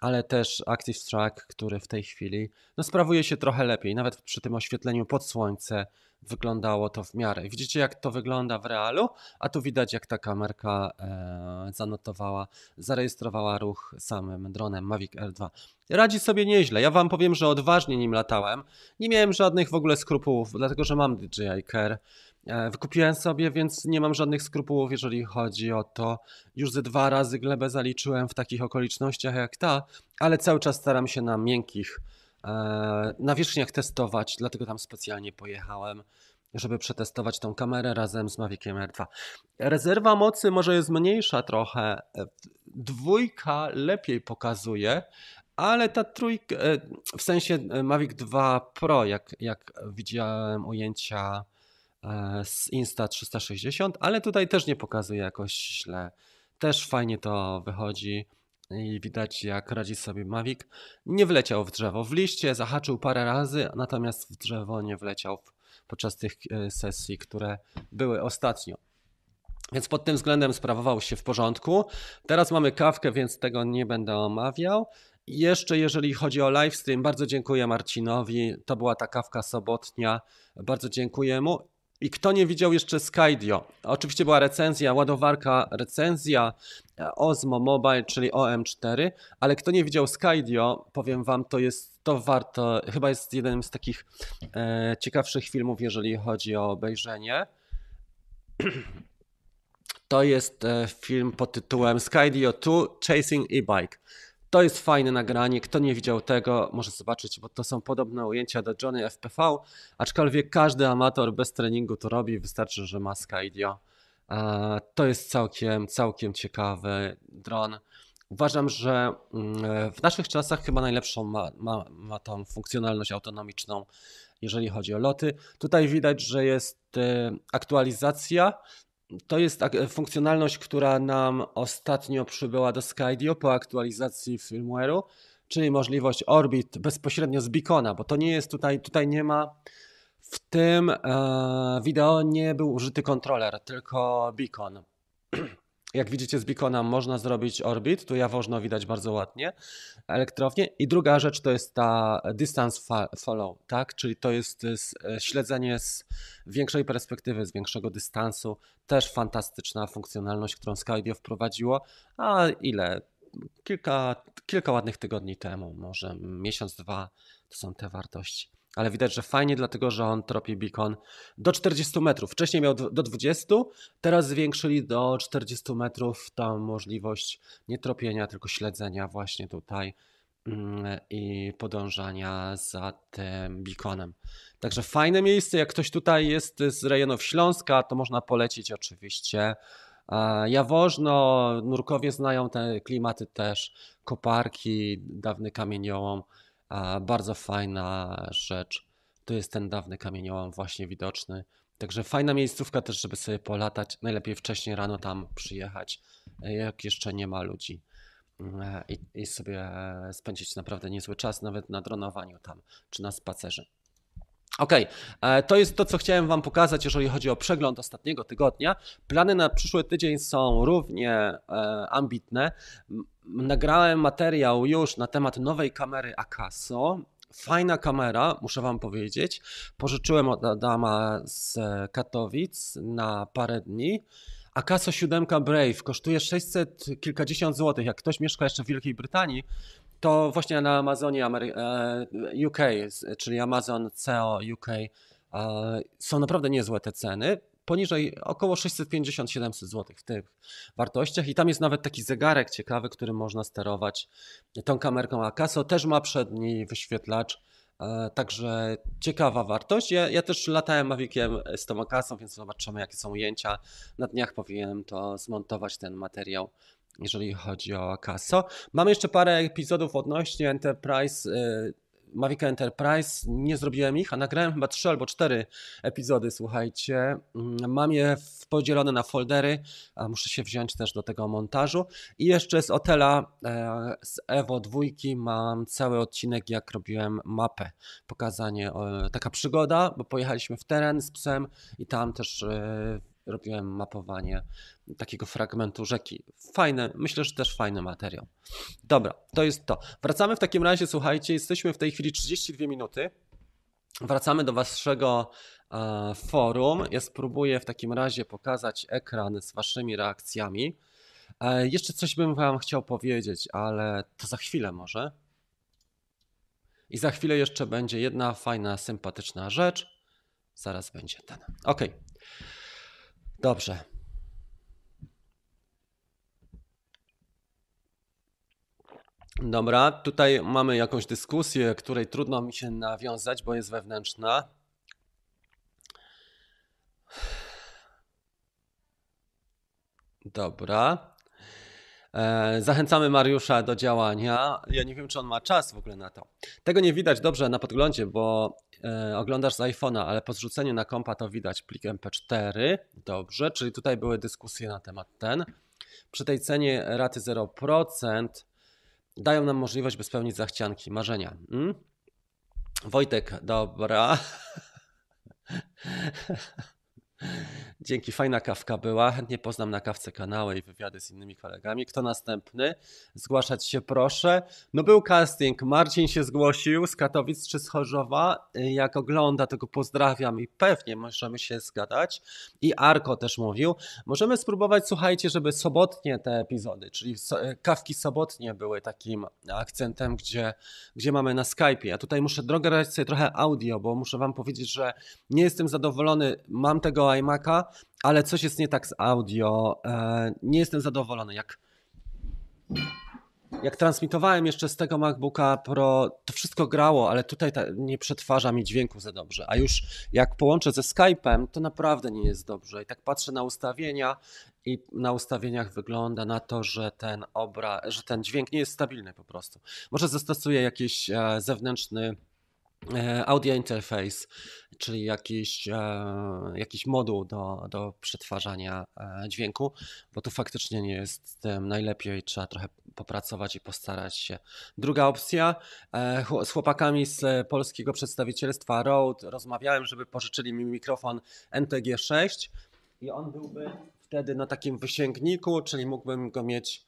ale też Active Track, który w tej chwili no, sprawuje się trochę lepiej. Nawet przy tym oświetleniu pod słońce wyglądało to w miarę. Widzicie, jak to wygląda w realu, a tu widać, jak ta kamerka e, zanotowała, zarejestrowała ruch samym dronem Mavic R2. Radzi sobie nieźle. Ja Wam powiem, że odważnie nim latałem. Nie miałem żadnych w ogóle skrupułów, dlatego że mam DJI Care. E, wykupiłem sobie, więc nie mam żadnych skrupułów, jeżeli chodzi o to. Już ze dwa razy glebę zaliczyłem w takich okolicznościach jak ta, ale cały czas staram się na miękkich e, nawierzchniach testować, dlatego tam specjalnie pojechałem, żeby przetestować tą kamerę razem z Maviciem R2. Rezerwa mocy może jest mniejsza trochę, dwójka lepiej pokazuje, ale ta trójka, e, w sensie Mavic 2 Pro, jak, jak widziałem ujęcia E, z Insta 360, ale tutaj też nie pokazuje jakoś źle. Też fajnie to wychodzi i widać jak radzi sobie Mavic. Nie wleciał w drzewo. W liście zahaczył parę razy, natomiast w drzewo nie wleciał podczas tych e, sesji, które były ostatnio. Więc pod tym względem sprawował się w porządku. Teraz mamy kawkę, więc tego nie będę omawiał. Jeszcze jeżeli chodzi o livestream, bardzo dziękuję Marcinowi. To była ta kawka sobotnia. Bardzo dziękuję mu. I kto nie widział jeszcze Skydio? Oczywiście była recenzja, ładowarka, recenzja e, Osmo Mobile, czyli OM4, ale kto nie widział Skydio, powiem wam, to jest to warto, chyba jest jeden z takich e, ciekawszych filmów, jeżeli chodzi o obejrzenie. <clears throat> To jest e, film pod tytułem Skydio 2 Chasing e-bike. To jest fajne nagranie. Kto nie widział tego, może zobaczyć, bo to są podobne ujęcia do Johnny FPV, aczkolwiek każdy amator bez treningu to robi, wystarczy, że ma Skydio. To jest całkiem, całkiem ciekawy dron. Uważam, że mm, w naszych czasach chyba najlepszą ma, ma, ma tą funkcjonalność autonomiczną, jeżeli chodzi o loty. Tutaj widać, że jest y, aktualizacja to jest funkcjonalność, która nam ostatnio przybyła do Skydio po aktualizacji firmware'u, czyli możliwość orbit bezpośrednio z beacona, bo to nie jest tutaj, tutaj nie ma w tym e, wideo nie był użyty kontroler, tylko beacon. <clears throat> Jak widzicie z Beacona można zrobić orbit, tu jawożno widać bardzo ładnie elektrownię. I druga rzecz to jest ta distance follow, tak? czyli to jest e, śledzenie z większej perspektywy, z większego dystansu. Też fantastyczna funkcjonalność, którą Skydio wprowadziło. A ile? Kilka, kilka ładnych tygodni temu, może miesiąc, dwa, to są te wartości ale widać, że fajnie, dlatego że on tropi beacon do 40 metrów. Wcześniej miał do 20, teraz zwiększyli do 40 metrów tą możliwość nie tropienia, tylko śledzenia właśnie tutaj mm, i podążania za tym beaconem. Także fajne miejsce, jak ktoś tutaj jest z rejonów Śląska, to można polecić oczywiście. Jawożno, Nurkowie znają te klimaty też, koparki, dawny kamieniołom. Bardzo fajna rzecz. To jest ten dawny kamieniołom właśnie widoczny. Także fajna miejscówka też, żeby sobie polatać. Najlepiej wcześniej rano tam przyjechać, jak jeszcze nie ma ludzi. E, I, i sobie spędzić naprawdę niezły czas, nawet na dronowaniu tam, czy na spacerze. Ok, e, to jest to, co chciałem Wam pokazać, jeżeli chodzi o przegląd ostatniego tygodnia. Plany na przyszły tydzień są równie e, ambitne. Nagrałem materiał już na temat nowej kamery Akaso. Fajna kamera, muszę Wam powiedzieć. Pożyczyłem od Adama z Katowic na parę dni. Akaso 7 Brave kosztuje 600 kilkadziesiąt złotych. Jak ktoś mieszka jeszcze w Wielkiej Brytanii, to właśnie na Amazonie Amery e, UK, czyli Amazon CO UK, e, są naprawdę niezłe te ceny. Poniżej około 650-700 zł w tych wartościach i tam jest nawet taki zegarek ciekawy, którym można sterować tą kamerką Akaso. Też ma przedni wyświetlacz, e, także ciekawa wartość. Ja, ja też latałem Maviciem z tą Akasą, więc zobaczymy jakie są ujęcia. Na dniach powinienem to zmontować ten materiał jeżeli chodzi o Akaso. Mamy jeszcze parę epizodów odnośnie Enterprise y, Mavic Enterprise. Nie zrobiłem ich, a nagrałem chyba trzy albo cztery epizody, słuchajcie. Mm, mam je podzielone na foldery, a muszę się wziąć też do tego montażu. I jeszcze z Otela, e, z Evo 2 mam cały odcinek, jak robiłem mapę. Pokazanie, taka przygoda, bo pojechaliśmy w teren z psem i tam też e, robiłem mapowanie takiego fragmentu rzeki. Fajne, myślę, że też fajny materiał. Dobra, to jest to. Wracamy w takim razie, słuchajcie, jesteśmy w tej chwili 32 minuty. Wracamy do waszego e, forum. Ja spróbuję w takim razie pokazać ekran z waszymi reakcjami. E, jeszcze coś bym wam chciał powiedzieć, ale to za chwilę może. I za chwilę jeszcze będzie jedna fajna, sympatyczna rzecz. Zaraz będzie ten. Ok. Dobrze. Dobra, tutaj mamy jakąś dyskusję, której trudno mi się nawiązać, bo jest wewnętrzna. Dobra. E, zachęcamy Mariusza do działania. Ja nie wiem, czy on ma czas w ogóle na to. Tego nie widać dobrze na podglądzie, bo e, oglądasz z iPhone'a, ale po zrzuceniu na kompa to widać plik MP4. Dobrze, czyli tutaj były dyskusje na temat ten. Przy tej cenie raty 0% dają nam możliwość, by spełnić zachcianki, marzenia. Hmm? Wojtek, dobra. <laughs> Dzięki, fajna kawka była. Chętnie poznam na kawce kanały i wywiady z innymi kolegami. Kto następny? Zgłaszać się proszę. No był casting, Marcin się zgłosił z Katowic czy z Chorzowa. Jak ogląda, to go pozdrawiam i pewnie możemy się zgadać. I Arko też mówił. Możemy spróbować, słuchajcie, żeby sobotnie te epizody, czyli kawki sobotnie były takim akcentem, gdzie, gdzie mamy na Skype'ie. Ja tutaj muszę drogę sobie trochę audio, bo muszę wam powiedzieć, że nie jestem zadowolony. Mam tego iMac'a, ale coś jest nie tak z audio. E, nie jestem zadowolony. Jak, jak transmitowałem jeszcze z tego MacBooka Pro, to wszystko grało, ale tutaj nie przetwarza mi dźwięku za dobrze. A już jak połączę ze Skype'em, to naprawdę nie jest dobrze. I tak patrzę na ustawienia i na ustawieniach wygląda na to, że ten obraz, że ten dźwięk nie jest stabilny po prostu. Może zastosuję jakiś e, zewnętrzny audio interface, czyli jakiś, e, jakiś moduł do, do przetwarzania e, dźwięku, bo tu faktycznie nie jest tym najlepiej, trzeba trochę popracować i postarać się. Druga opcja, z chłopakami z polskiego przedstawicielstwa Rode rozmawiałem, żeby pożyczyli mi mikrofon NTG6 i on byłby wtedy na takim wysięgniku, czyli mógłbym go mieć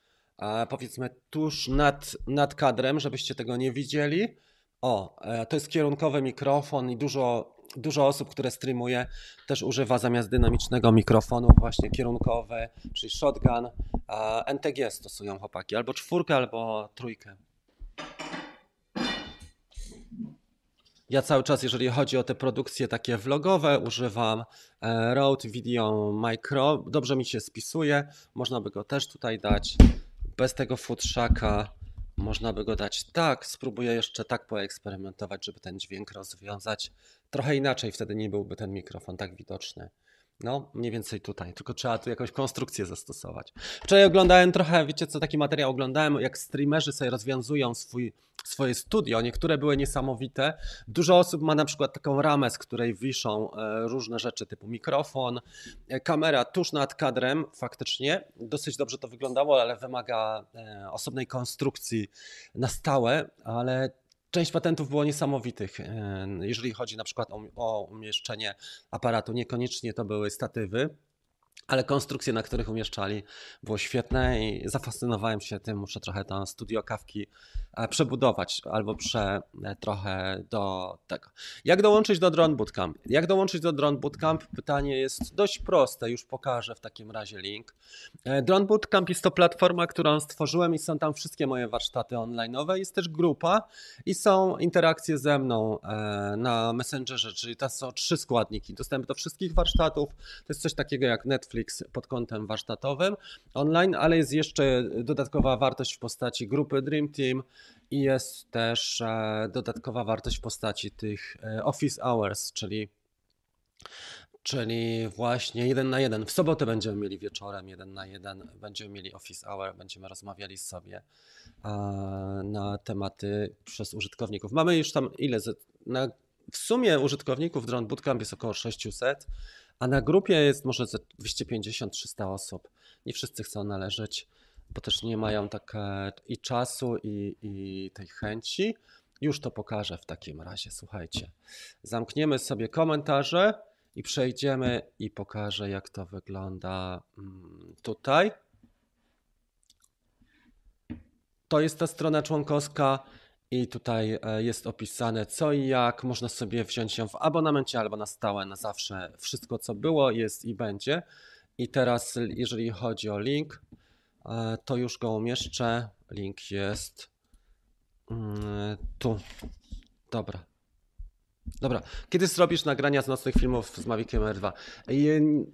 powiedzmy tuż nad, nad kadrem, żebyście tego nie widzieli o, e, to jest kierunkowy mikrofon i dużo, dużo osób, które streamuje, też używa zamiast dynamicznego mikrofonu właśnie kierunkowy, czyli shotgun. NTG stosują chłopaki, albo czwórkę, albo trójkę. Ja cały czas, jeżeli chodzi o te produkcje takie vlogowe, używam e, Rode Video Micro. Dobrze mi się spisuje. Można by go też tutaj dać. Bez tego futrzaka można by go dać tak, spróbuję jeszcze tak poeksperymentować, żeby ten dźwięk rozwiązać. Trochę inaczej wtedy nie byłby ten mikrofon tak widoczny. No, mniej więcej tutaj, tylko trzeba tu jakąś konstrukcję zastosować. Wczoraj oglądałem trochę, wiecie co, taki materiał oglądałem, jak streamerzy sobie rozwiązują swój, swoje studio. Niektóre były niesamowite. Dużo osób ma na przykład taką ramę, z której wiszą e, różne rzeczy typu mikrofon, e, kamera tuż nad kadrem, faktycznie. Dosyć dobrze to wyglądało, ale wymaga e, osobnej konstrukcji na stałe, ale Część patentów było niesamowitych, e, jeżeli chodzi na przykład o, o umieszczenie aparatu. Niekoniecznie to były statywy, ale konstrukcje, na których umieszczali, było świetne i zafascynowałem się tym. Muszę trochę to studio kawki e, przebudować albo prze e, trochę do tego. Jak dołączyć do Drone Bootcamp? Jak dołączyć do Drone Bootcamp? Pytanie jest dość proste, już pokażę w takim razie link. E, Drone Bootcamp jest to platforma, którą stworzyłem i są tam wszystkie moje warsztaty online'owe. Jest też grupa i są interakcje ze mną na Messengerze, czyli to są trzy składniki. Dostęp do wszystkich warsztatów. To jest coś takiego jak Netflix Netflix pod kątem warsztatowym online, ale jest jeszcze dodatkowa wartość w postaci grupy Dream Team i jest też e, dodatkowa wartość w postaci tych e, office hours, czyli czyli właśnie jeden na jeden. W sobotę będziemy mieli wieczorem jeden na jeden, będziemy mieli office hour, będziemy rozmawiali sobie e, na tematy przez użytkowników. Mamy już tam ile? Na, w sumie użytkowników Drone Bootcamp jest około 600 a na grupie jest może 250-300 osób. Nie wszyscy chcą należeć, bo też nie mają tak i czasu, i, i tej chęci. Już to pokażę w takim razie. Słuchajcie, zamkniemy sobie komentarze i przejdziemy i pokażę, jak to wygląda mm, tutaj. To jest ta strona członkowska. I tutaj e, jest opisane co i jak. Można sobie wziąć ją w abonamencie albo na stałe, na zawsze. Wszystko co było jest i będzie. I teraz, jeżeli chodzi o link, e, to już go umieszczę. Link jest mm, tu. Dobra. Dobra, kiedy zrobisz nagrania z nocnych filmów z Maviciem R2?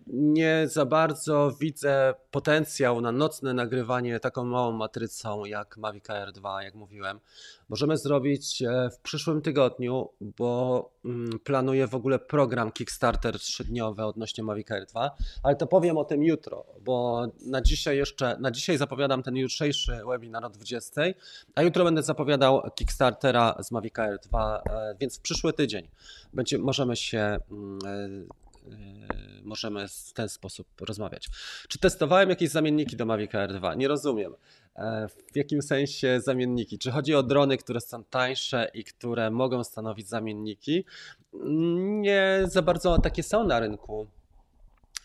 Nie za bardzo widzę potencjał na nocne nagrywanie taką małą matrycą jak Mavic R2, jak mówiłem. Możemy zrobić e, w przyszłym tygodniu, bo mm, planuję w ogóle program Kickstarter trzydniowy odnośnie Mavic R2, ale to powiem o tym jutro, bo na dzisiaj jeszcze, na dzisiaj zapowiadam ten jutrzejszy webinar o 20, a jutro będę zapowiadał Kickstartera z Mavic R2, e, więc w przyszły tydzień będzie, możemy się mm, e, możemy w ten sposób rozmawiać. Czy testowałem jakieś zamienniki do Mavic R2? Nie rozumiem. E, w jakim sensie zamienniki? Czy chodzi o drony, które są tańsze i które mogą stanowić zamienniki? Nie za bardzo takie są na rynku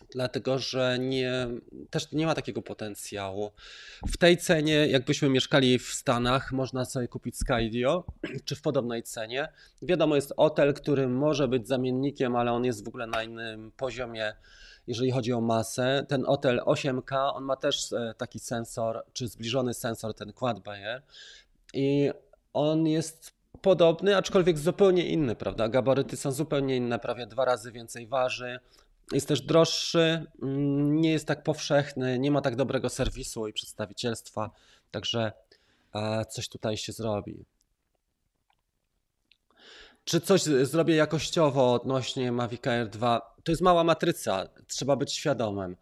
dlatego że nie, też nie ma takiego potencjału. W tej cenie, jakbyśmy mieszkali w Stanach, można sobie kupić Skydio, <clears throat> czy w podobnej cenie. Wiadomo, jest hotel, który może być zamiennikiem, ale on jest w ogóle na innym poziomie jeżeli chodzi o masę. Ten Otel 8K, on ma też e, taki sensor, czy zbliżony sensor, ten Quad Bayer i on jest podobny, aczkolwiek zupełnie inny, prawda? Gabaryty są zupełnie inne, prawie dwa razy więcej waży. Jest też droższy, mm, nie jest tak powszechny, nie ma tak dobrego serwisu i przedstawicielstwa, także e, coś tutaj się zrobi. Czy coś zrobię jakościowo odnośnie Mavic Air 2? To jest mała matryca, trzeba być świadomym.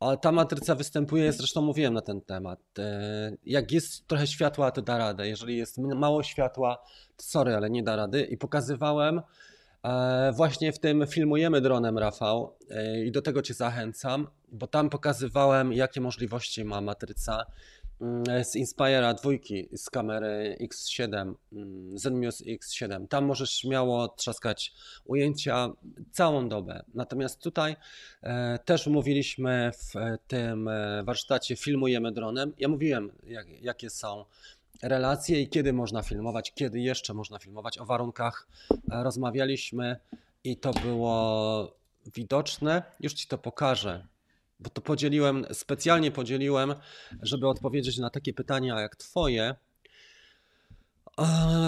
A ta matryca występuje, zresztą mówiłem na ten temat. E, jak jest trochę światła, to da radę. Jeżeli jest mało światła, to sorry, ale nie da rady. I pokazywałem e, właśnie w tym filmujemy dronem, Rafał, e, i do tego Cię zachęcam, bo tam pokazywałem, jakie możliwości ma matryca z Inspira dwójki z kamery X7, mm, Zenmuse X7. Tam możesz śmiało trzaskać ujęcia całą dobę. Natomiast tutaj e, też mówiliśmy w tym e, warsztacie Filmujemy dronem. Ja mówiłem, jak, jakie są relacje i kiedy można filmować, kiedy jeszcze można filmować. O warunkach e, rozmawialiśmy i to było widoczne. Już Ci to pokażę bo to podzieliłem, specjalnie podzieliłem, żeby odpowiedzieć na takie pytania jak Twoje.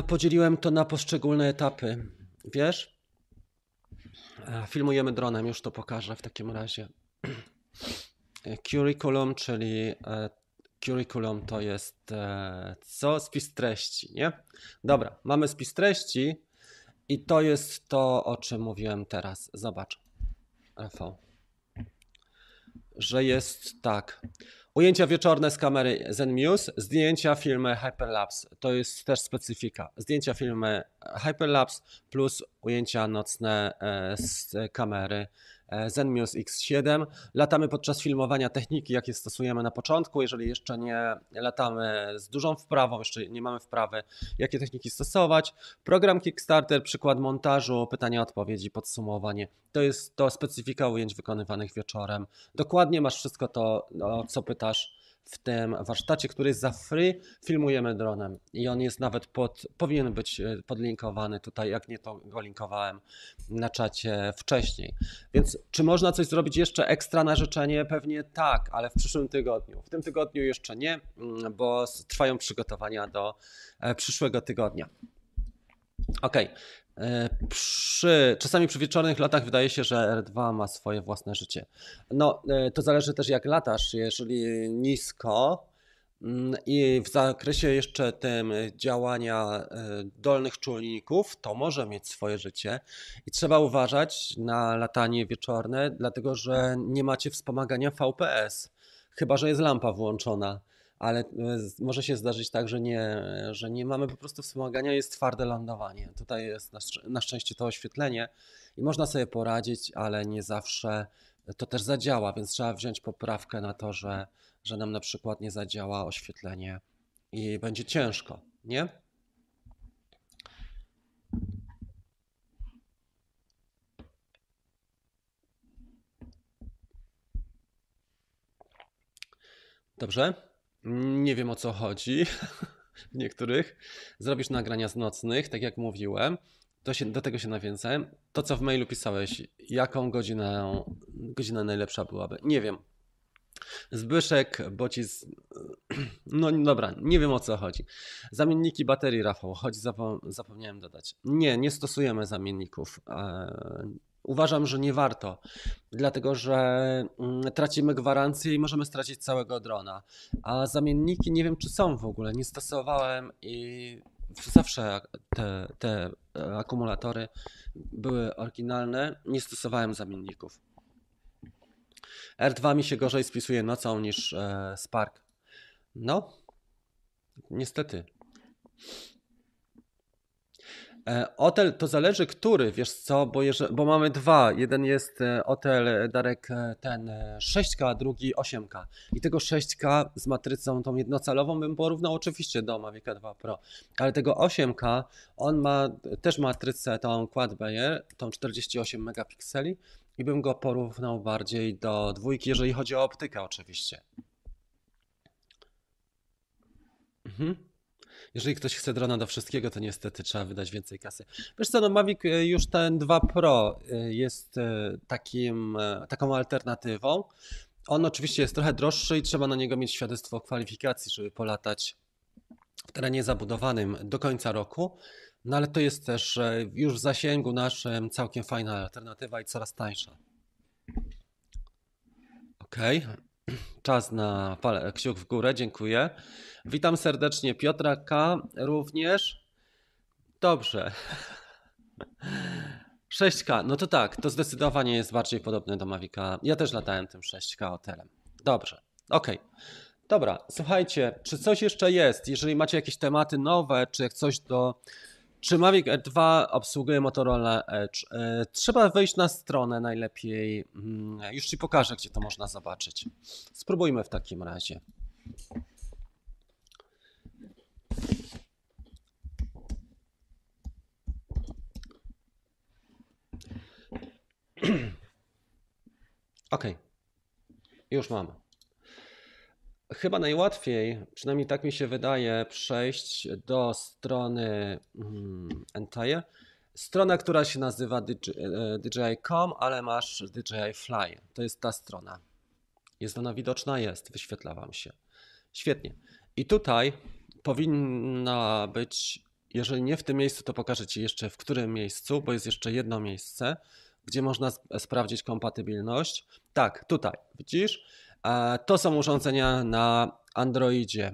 Podzieliłem to na poszczególne etapy. Wiesz? Filmujemy dronem, już to pokażę w takim razie. <clears throat> Curriculum, czyli e, curriculum to jest e, co? Spis treści, nie? Dobra, mamy spis treści i to jest to, o czym mówiłem teraz. Zobacz. Rafał że jest tak. Ujęcia wieczorne z kamery ZenMuse, zdjęcia filmy Hyperlapse. To jest też specyfika. Zdjęcia filmy Hyperlapse plus ujęcia nocne e, z kamery e, Zenmuse X7. Latamy podczas filmowania techniki, jakie stosujemy na początku. Jeżeli jeszcze nie latamy z dużą wprawą, jeszcze nie mamy wprawy, jakie techniki stosować. Program Kickstarter, przykład montażu, pytania, odpowiedzi, podsumowanie. To jest to specyfika ujęć wykonywanych wieczorem. Dokładnie masz wszystko to, o co pytasz w tym warsztacie, który za free, filmujemy dronem i on jest nawet pod, powinien być e, podlinkowany tutaj, jak nie to go linkowałem na czacie wcześniej. Więc czy można coś zrobić jeszcze ekstra na życzenie? Pewnie tak, ale w przyszłym tygodniu. W tym tygodniu jeszcze nie, mm, bo trwają przygotowania do e, przyszłego tygodnia. Ok, przy, czasami przy wieczornych latach wydaje się, że R2 ma swoje własne życie. No, e, to zależy też jak latasz. Jeżeli nisko mm, i w zakresie jeszcze tym działania e, dolnych czujników, to może mieć swoje życie i trzeba uważać na latanie wieczorne, dlatego że nie macie wspomagania VPS, chyba że jest lampa włączona ale e, może się zdarzyć tak, że nie, że nie mamy po prostu wspomagania, jest twarde lądowanie. Tutaj jest na, na szczęście to oświetlenie i można sobie poradzić, ale nie zawsze to też zadziała, więc trzeba wziąć poprawkę na to, że, że nam na przykład nie zadziała oświetlenie i będzie ciężko, nie? Dobrze. Nie wiem o co chodzi <laughs> w niektórych. Zrobisz nagrania z nocnych, tak jak mówiłem. Się, do tego się nawiązałem. To, co w mailu pisałeś, jaką godzinę, godzina najlepsza byłaby? Nie wiem. Zbyszek, Bocic. <clears throat> No dobra, nie wiem o co chodzi. Zamienniki baterii, Rafał, choć zapomniałem dodać. Nie, nie stosujemy zamienników. Uważam, że nie warto, dlatego że mm, tracimy gwarancję i możemy stracić całego drona. A zamienniki nie wiem, czy są w ogóle. Nie stosowałem i zawsze te, te e, akumulatory były oryginalne. Nie stosowałem zamienników. R2 mi się gorzej spisuje nocą niż e, Spark. No, niestety. E, hotel to zależy który, wiesz co, bo, bo mamy dwa. Jeden jest e, hotel e, Darek ten 6K, a drugi 8K. I tego 6K z matrycą tą jednocalową bym porównał oczywiście do Mavic 2 Pro. Ale tego 8K, on ma też matrycę tą Quad Bayer, tą 48 megapikseli i bym go porównał bardziej do dwójki, jeżeli chodzi o optykę oczywiście. Mhm. Jeżeli ktoś chce drona do wszystkiego, to niestety trzeba wydać więcej kasy. Wiesz co, no Mavic e, już ten 2 Pro e, jest e, takim, taką alternatywą. On oczywiście jest trochę droższy i trzeba na niego mieć świadectwo kwalifikacji, żeby polatać w terenie zabudowanym do końca roku. No ale to jest też już w zasięgu naszym całkiem fajna alternatywa i coraz tańsza. Okej. Okay. Czas na palę, kciuk w górę, dziękuję. Witam serdecznie Piotra K. również. Dobrze. <laughs> 6K, no to tak, to zdecydowanie jest bardziej podobne do Mavica. Ja też latałem tym 6K hotelem. Dobrze, ok. Dobra, słuchajcie, czy coś jeszcze jest? Jeżeli macie jakieś tematy nowe, czy jak coś do czy Mavic Air 2 obsługuje Motorola Edge? E, trzeba wejść na stronę najlepiej. Mm, już Ci pokażę, gdzie to można zobaczyć. Spróbujmy w takim razie. <clears throat> OK. Już mamy chyba najłatwiej, przynajmniej tak mi się wydaje, przejść do strony hmm, Entire. Strona, która się nazywa DJI.com, e, ale masz DJI Fly. To jest ta strona. Jest ona widoczna? Jest, wyświetla Wam się. Świetnie. I tutaj powinna być, jeżeli nie w tym miejscu, to pokażę Ci jeszcze w którym miejscu, bo jest jeszcze jedno miejsce, gdzie można sprawdzić kompatybilność. Tak, tutaj, widzisz? To są urządzenia na Androidzie.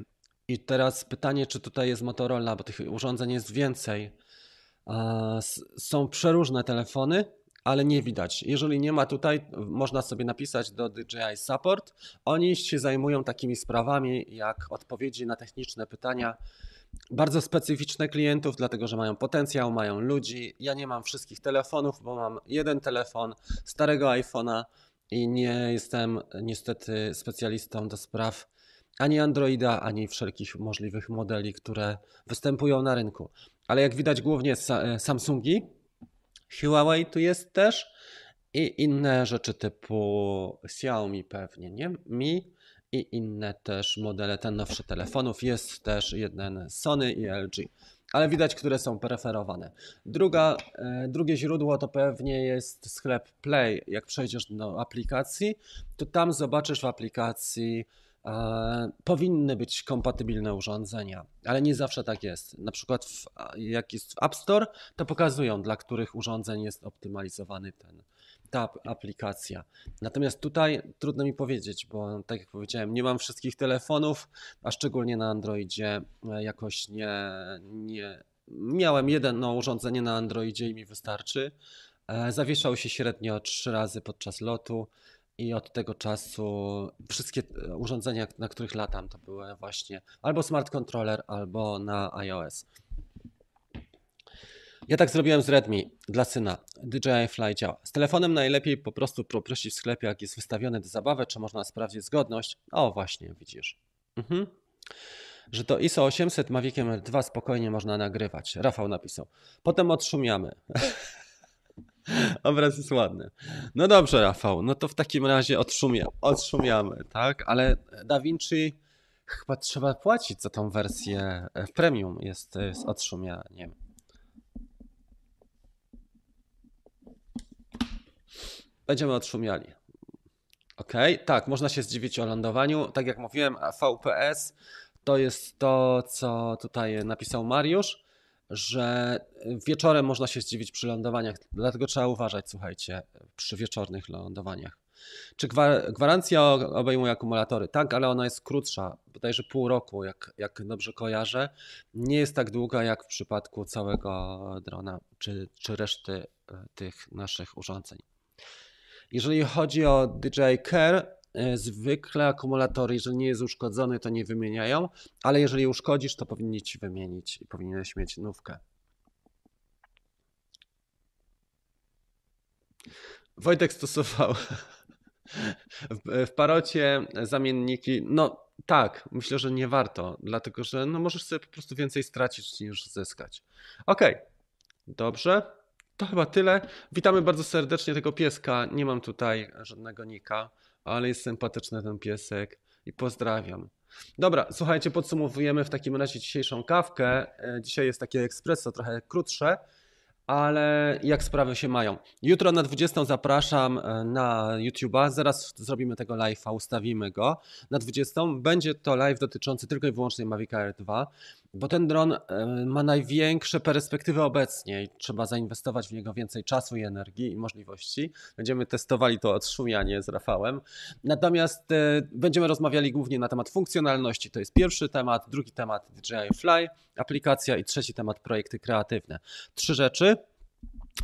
I teraz pytanie, czy tutaj jest Motorola, bo tych urządzeń jest więcej. Są przeróżne telefony, ale nie widać. Jeżeli nie ma tutaj, można sobie napisać do DJI Support. Oni się zajmują takimi sprawami jak odpowiedzi na techniczne pytania bardzo specyficzne klientów, dlatego że mają potencjał, mają ludzi. Ja nie mam wszystkich telefonów, bo mam jeden telefon starego iPhone'a i nie jestem niestety specjalistą do spraw ani Androida, ani wszelkich możliwych modeli, które występują na rynku. Ale jak widać, głównie Samsungi, Huawei tu jest też i inne rzeczy typu Xiaomi pewnie, nie? Mi i inne też modele, ten nowszy telefonów. Jest też jeden Sony i LG, ale widać, które są preferowane. Druga, e, drugie źródło to pewnie jest sklep Play. Jak przejdziesz do aplikacji, to tam zobaczysz w aplikacji e, powinny być kompatybilne urządzenia, ale nie zawsze tak jest. Na przykład w, jak jest w App Store, to pokazują, dla których urządzeń jest optymalizowany ten ta aplikacja. Natomiast tutaj trudno mi powiedzieć, bo tak jak powiedziałem, nie mam wszystkich telefonów, a szczególnie na Androidzie e, jakoś nie, nie miałem jedno urządzenie na Androidzie i mi wystarczy. E, zawieszał się średnio trzy razy podczas lotu i od tego czasu wszystkie e, urządzenia, na których latam, to były właśnie albo smart controller, albo na iOS. Ja tak zrobiłem z Redmi dla syna. DJI Fly działa. Z telefonem najlepiej po prostu poprosić w sklepie, jak jest wystawiony do zabawy, czy można sprawdzić zgodność. O, właśnie, widzisz. Mhm. Że to ISO 800 Maviciem R2 spokojnie można nagrywać. Rafał napisał. Potem odszumiamy. <laughs> Obraz jest ładny. No dobrze, Rafał, no to w takim razie odszumia, odszumiamy, tak? Ale Da Vinci chyba trzeba płacić za tą wersję w premium jest, jest odszumianiem. Będziemy odszumiali. Ok, tak, można się zdziwić o lądowaniu. Tak jak mówiłem, VPS to jest to, co tutaj napisał Mariusz, że wieczorem można się zdziwić przy lądowaniach, dlatego trzeba uważać, słuchajcie, przy wieczornych lądowaniach. Czy gwarancja obejmuje akumulatory? Tak, ale ona jest krótsza, bodajże pół roku, jak, jak dobrze kojarzę. Nie jest tak długa jak w przypadku całego drona czy, czy reszty e, tych naszych urządzeń. Jeżeli chodzi o DJI Care, zwykle akumulatory, jeżeli nie jest uszkodzony, to nie wymieniają, ale jeżeli uszkodzisz, to powinni ci wymienić i powinieneś mieć nówkę. Wojtek stosował <laughs> w parocie zamienniki. No tak, myślę, że nie warto, dlatego że no, możesz sobie po prostu więcej stracić niż zyskać. Ok, dobrze. To chyba tyle. Witamy bardzo serdecznie tego pieska. Nie mam tutaj żadnego nika, ale jest sympatyczny ten piesek i pozdrawiam. Dobra, słuchajcie, podsumowujemy w takim razie dzisiejszą kawkę. E, dzisiaj jest takie espresso trochę krótsze ale jak sprawy się mają. Jutro na 20 zapraszam e, na YouTube'a, zaraz zrobimy tego live'a, ustawimy go. Na 20 będzie to live dotyczący tylko i wyłącznie Mavic Air 2, bo ten dron e, ma największe perspektywy obecnie i trzeba zainwestować w niego więcej czasu i energii i możliwości. Będziemy testowali to odszumianie z Rafałem. Natomiast e, będziemy rozmawiali głównie na temat funkcjonalności. To jest pierwszy temat, drugi temat DJI Fly, aplikacja i trzeci temat projekty kreatywne. Trzy rzeczy.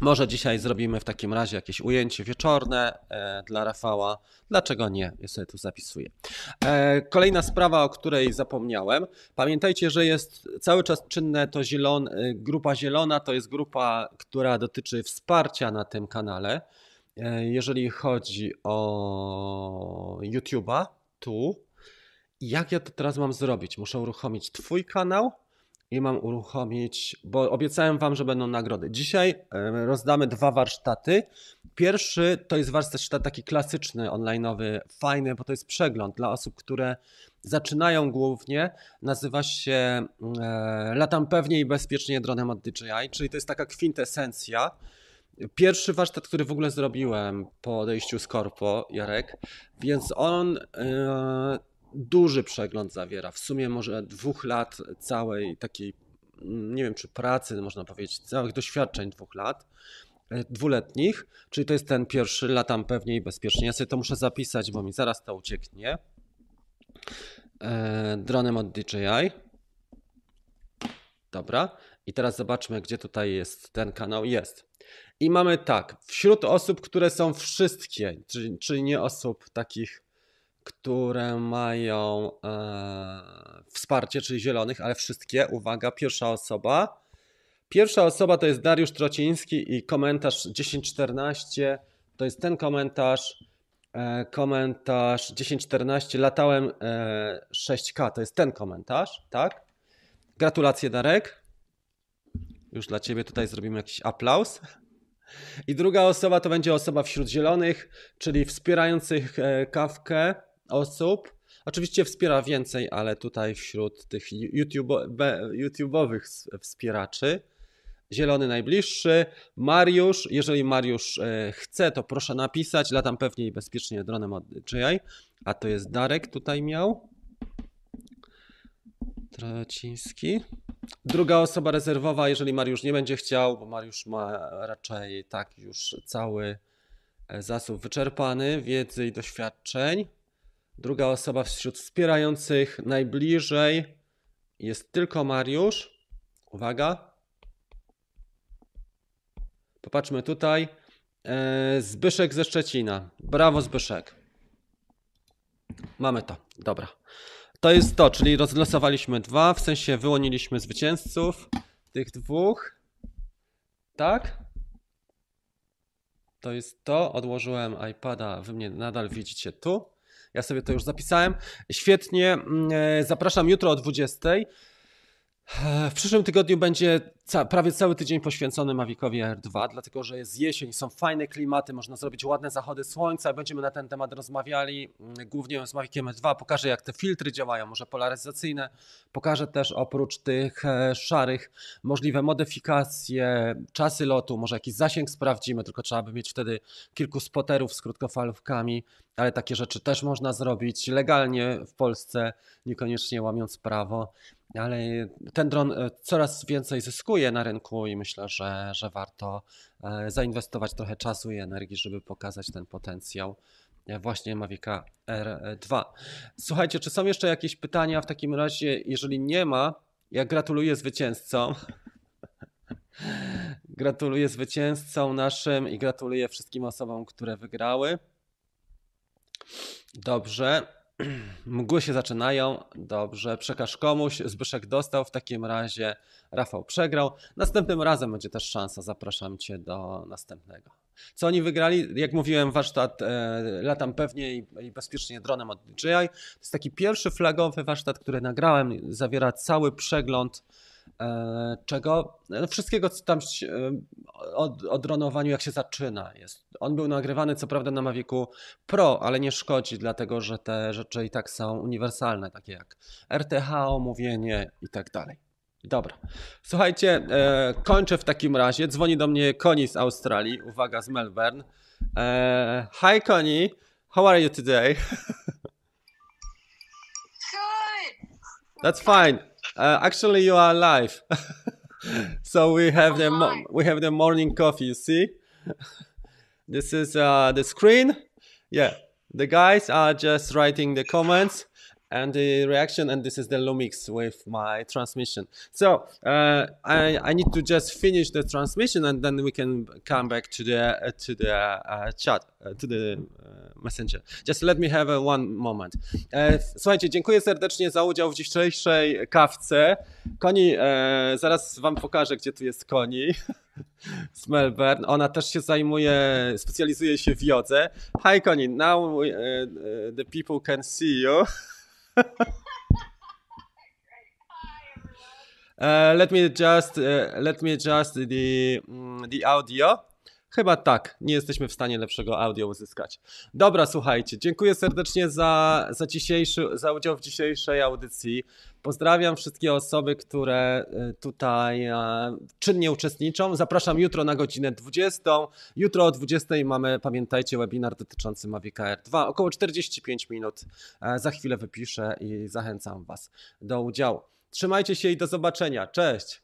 Może dzisiaj zrobimy w takim razie jakieś ujęcie wieczorne e, dla Rafała. Dlaczego nie? Ja sobie tu zapisuję. E, kolejna sprawa, o której zapomniałem. Pamiętajcie, że jest cały czas czynne to zielon, e, grupa zielona, to jest grupa, która dotyczy wsparcia na tym kanale. Jeżeli chodzi o YouTube'a, tu. Jak ja to teraz mam zrobić? Muszę uruchomić Twój kanał i mam uruchomić, bo obiecałem Wam, że będą nagrody. Dzisiaj rozdamy dwa warsztaty. Pierwszy to jest warsztat taki klasyczny, onlineowy, fajny, bo to jest przegląd dla osób, które zaczynają głównie. Nazywa się e, Latam pewnie i bezpiecznie dronem od DJI, czyli to jest taka kwintesencja. Pierwszy warsztat, który w ogóle zrobiłem po odejściu z Korpo, Jarek, więc on e, duży przegląd zawiera. W sumie może dwóch lat całej takiej, nie wiem czy pracy, można powiedzieć, całych doświadczeń dwóch lat, e, dwuletnich, czyli to jest ten pierwszy, latam pewnie i bezpiecznie. Ja sobie to muszę zapisać, bo mi zaraz to ucieknie. E, dronem od DJI. Dobra. I teraz zobaczmy, gdzie tutaj jest ten kanał. Jest. I mamy tak, wśród osób, które są wszystkie, czyli, czyli nie osób takich które mają e, wsparcie, czyli zielonych, ale wszystkie, uwaga, pierwsza osoba. Pierwsza osoba to jest Dariusz Trociński i komentarz 1014 to jest ten komentarz. E, komentarz 1014 latałem e, 6K to jest ten komentarz, tak? Gratulacje Darek. Już dla Ciebie tutaj zrobimy jakiś aplauz. I druga osoba to będzie osoba wśród zielonych, czyli wspierających e, kawkę osób. Oczywiście wspiera więcej, ale tutaj wśród tych YouTube, YouTube'owych wspieraczy. Zielony najbliższy. Mariusz, jeżeli Mariusz e, chce, to proszę napisać. Latam pewnie i bezpiecznie dronem od DJI. A to jest Darek tutaj miał. Trociński. Druga osoba rezerwowa, jeżeli Mariusz nie będzie chciał, bo Mariusz ma raczej tak już cały e, zasób wyczerpany wiedzy i doświadczeń. Druga osoba wśród wspierających najbliżej jest tylko Mariusz. Uwaga. Popatrzmy tutaj. E, Zbyszek ze Szczecina. Brawo, Zbyszek. Mamy to. Dobra. To jest to, czyli rozlosowaliśmy dwa, w sensie wyłoniliśmy zwycięzców tych dwóch. Tak? To jest to. Odłożyłem iPada, wy mnie nadal widzicie tu. Ja sobie to już zapisałem. Świetnie. Mm, e, zapraszam jutro o 20. W przyszłym tygodniu będzie ca prawie cały tydzień poświęcony Mavicowi Air 2, dlatego że jest jesień, są fajne klimaty, można zrobić ładne zachody słońca. Będziemy na ten temat rozmawiali, mm, głównie z Maviciem Air 2. Pokażę, jak te filtry działają, może polaryzacyjne. Pokażę też oprócz tych e, szarych możliwe modyfikacje, czasy lotu, może jakiś zasięg sprawdzimy, tylko trzeba by mieć wtedy kilku spoterów z krótkofalówkami, ale takie rzeczy też można zrobić legalnie w Polsce, niekoniecznie łamiąc prawo ale ten dron e, coraz więcej zyskuje na rynku i myślę, że, że warto e, zainwestować trochę czasu i energii, żeby pokazać ten potencjał e, właśnie Mavica R2. Słuchajcie, czy są jeszcze jakieś pytania? W takim razie, jeżeli nie ma, ja gratuluję zwycięzcom. <laughs> gratuluję zwycięzcom naszym i gratuluję wszystkim osobom, które wygrały. Dobrze. <clears throat> Mgły się zaczynają. Dobrze, przekaż komuś. Zbyszek dostał. W takim razie Rafał przegrał. Następnym razem będzie też szansa. Zapraszam Cię do następnego. Co oni wygrali? Jak mówiłem, warsztat e, latam pewnie i, i, bezpiecznie dronem od DJI. To jest taki pierwszy flagowy warsztat, który nagrałem. Zawiera cały przegląd czego? No, wszystkiego, co tam o, o dronowaniu, jak się zaczyna. Jest. On był nagrywany, co prawda, na Mavicu Pro, ale nie szkodzi, dlatego że te rzeczy i tak są uniwersalne, takie jak RTH, omówienie i tak dalej. Dobra. Słuchajcie, e, kończę w takim razie. Dzwoni do mnie Connie z Australii. Uwaga, z Melbourne. E, hi Connie, how are you today? <laughs> Good. That's fine. Uh, actually, you are live. <laughs> so we have the hi. we have the morning coffee. You see, this is uh, the screen. Yeah, the guys are just writing the comments and the reaction and this is the Lumix with my transmission. So uh, I, I need to just finish the transmission and then we can come back to the uh, to the uh, chat, uh, to the uh, messenger. Just let me have a one moment. E, słuchajcie, dziękuję serdecznie za udział w dzisiejszej kawce. Koni, e, zaraz wam pokażę, gdzie tu jest Koni. <laughs> z Melbourne. Ona też się zajmuje, specjalizuje się w jodze. Hi Connie, now we, uh, the people can see you. <laughs> Uh, <laughs> let me just uh, let me just the mm, the audio. Chyba tak, nie jesteśmy w stanie lepszego audio uzyskać. Dobra, słuchajcie, dziękuję serdecznie za, za, dzisiejszy, za udział w dzisiejszej audycji. Pozdrawiam wszystkie osoby, które y, tutaj e, czynnie uczestniczą. Zapraszam jutro na godzinę 20. Jutro o 20 mamy, pamiętajcie, webinar dotyczący Mavic Air 2. Około 45 minut. E, za chwilę wypiszę i zachęcam Was do udziału. Trzymajcie się i do zobaczenia. Cześć!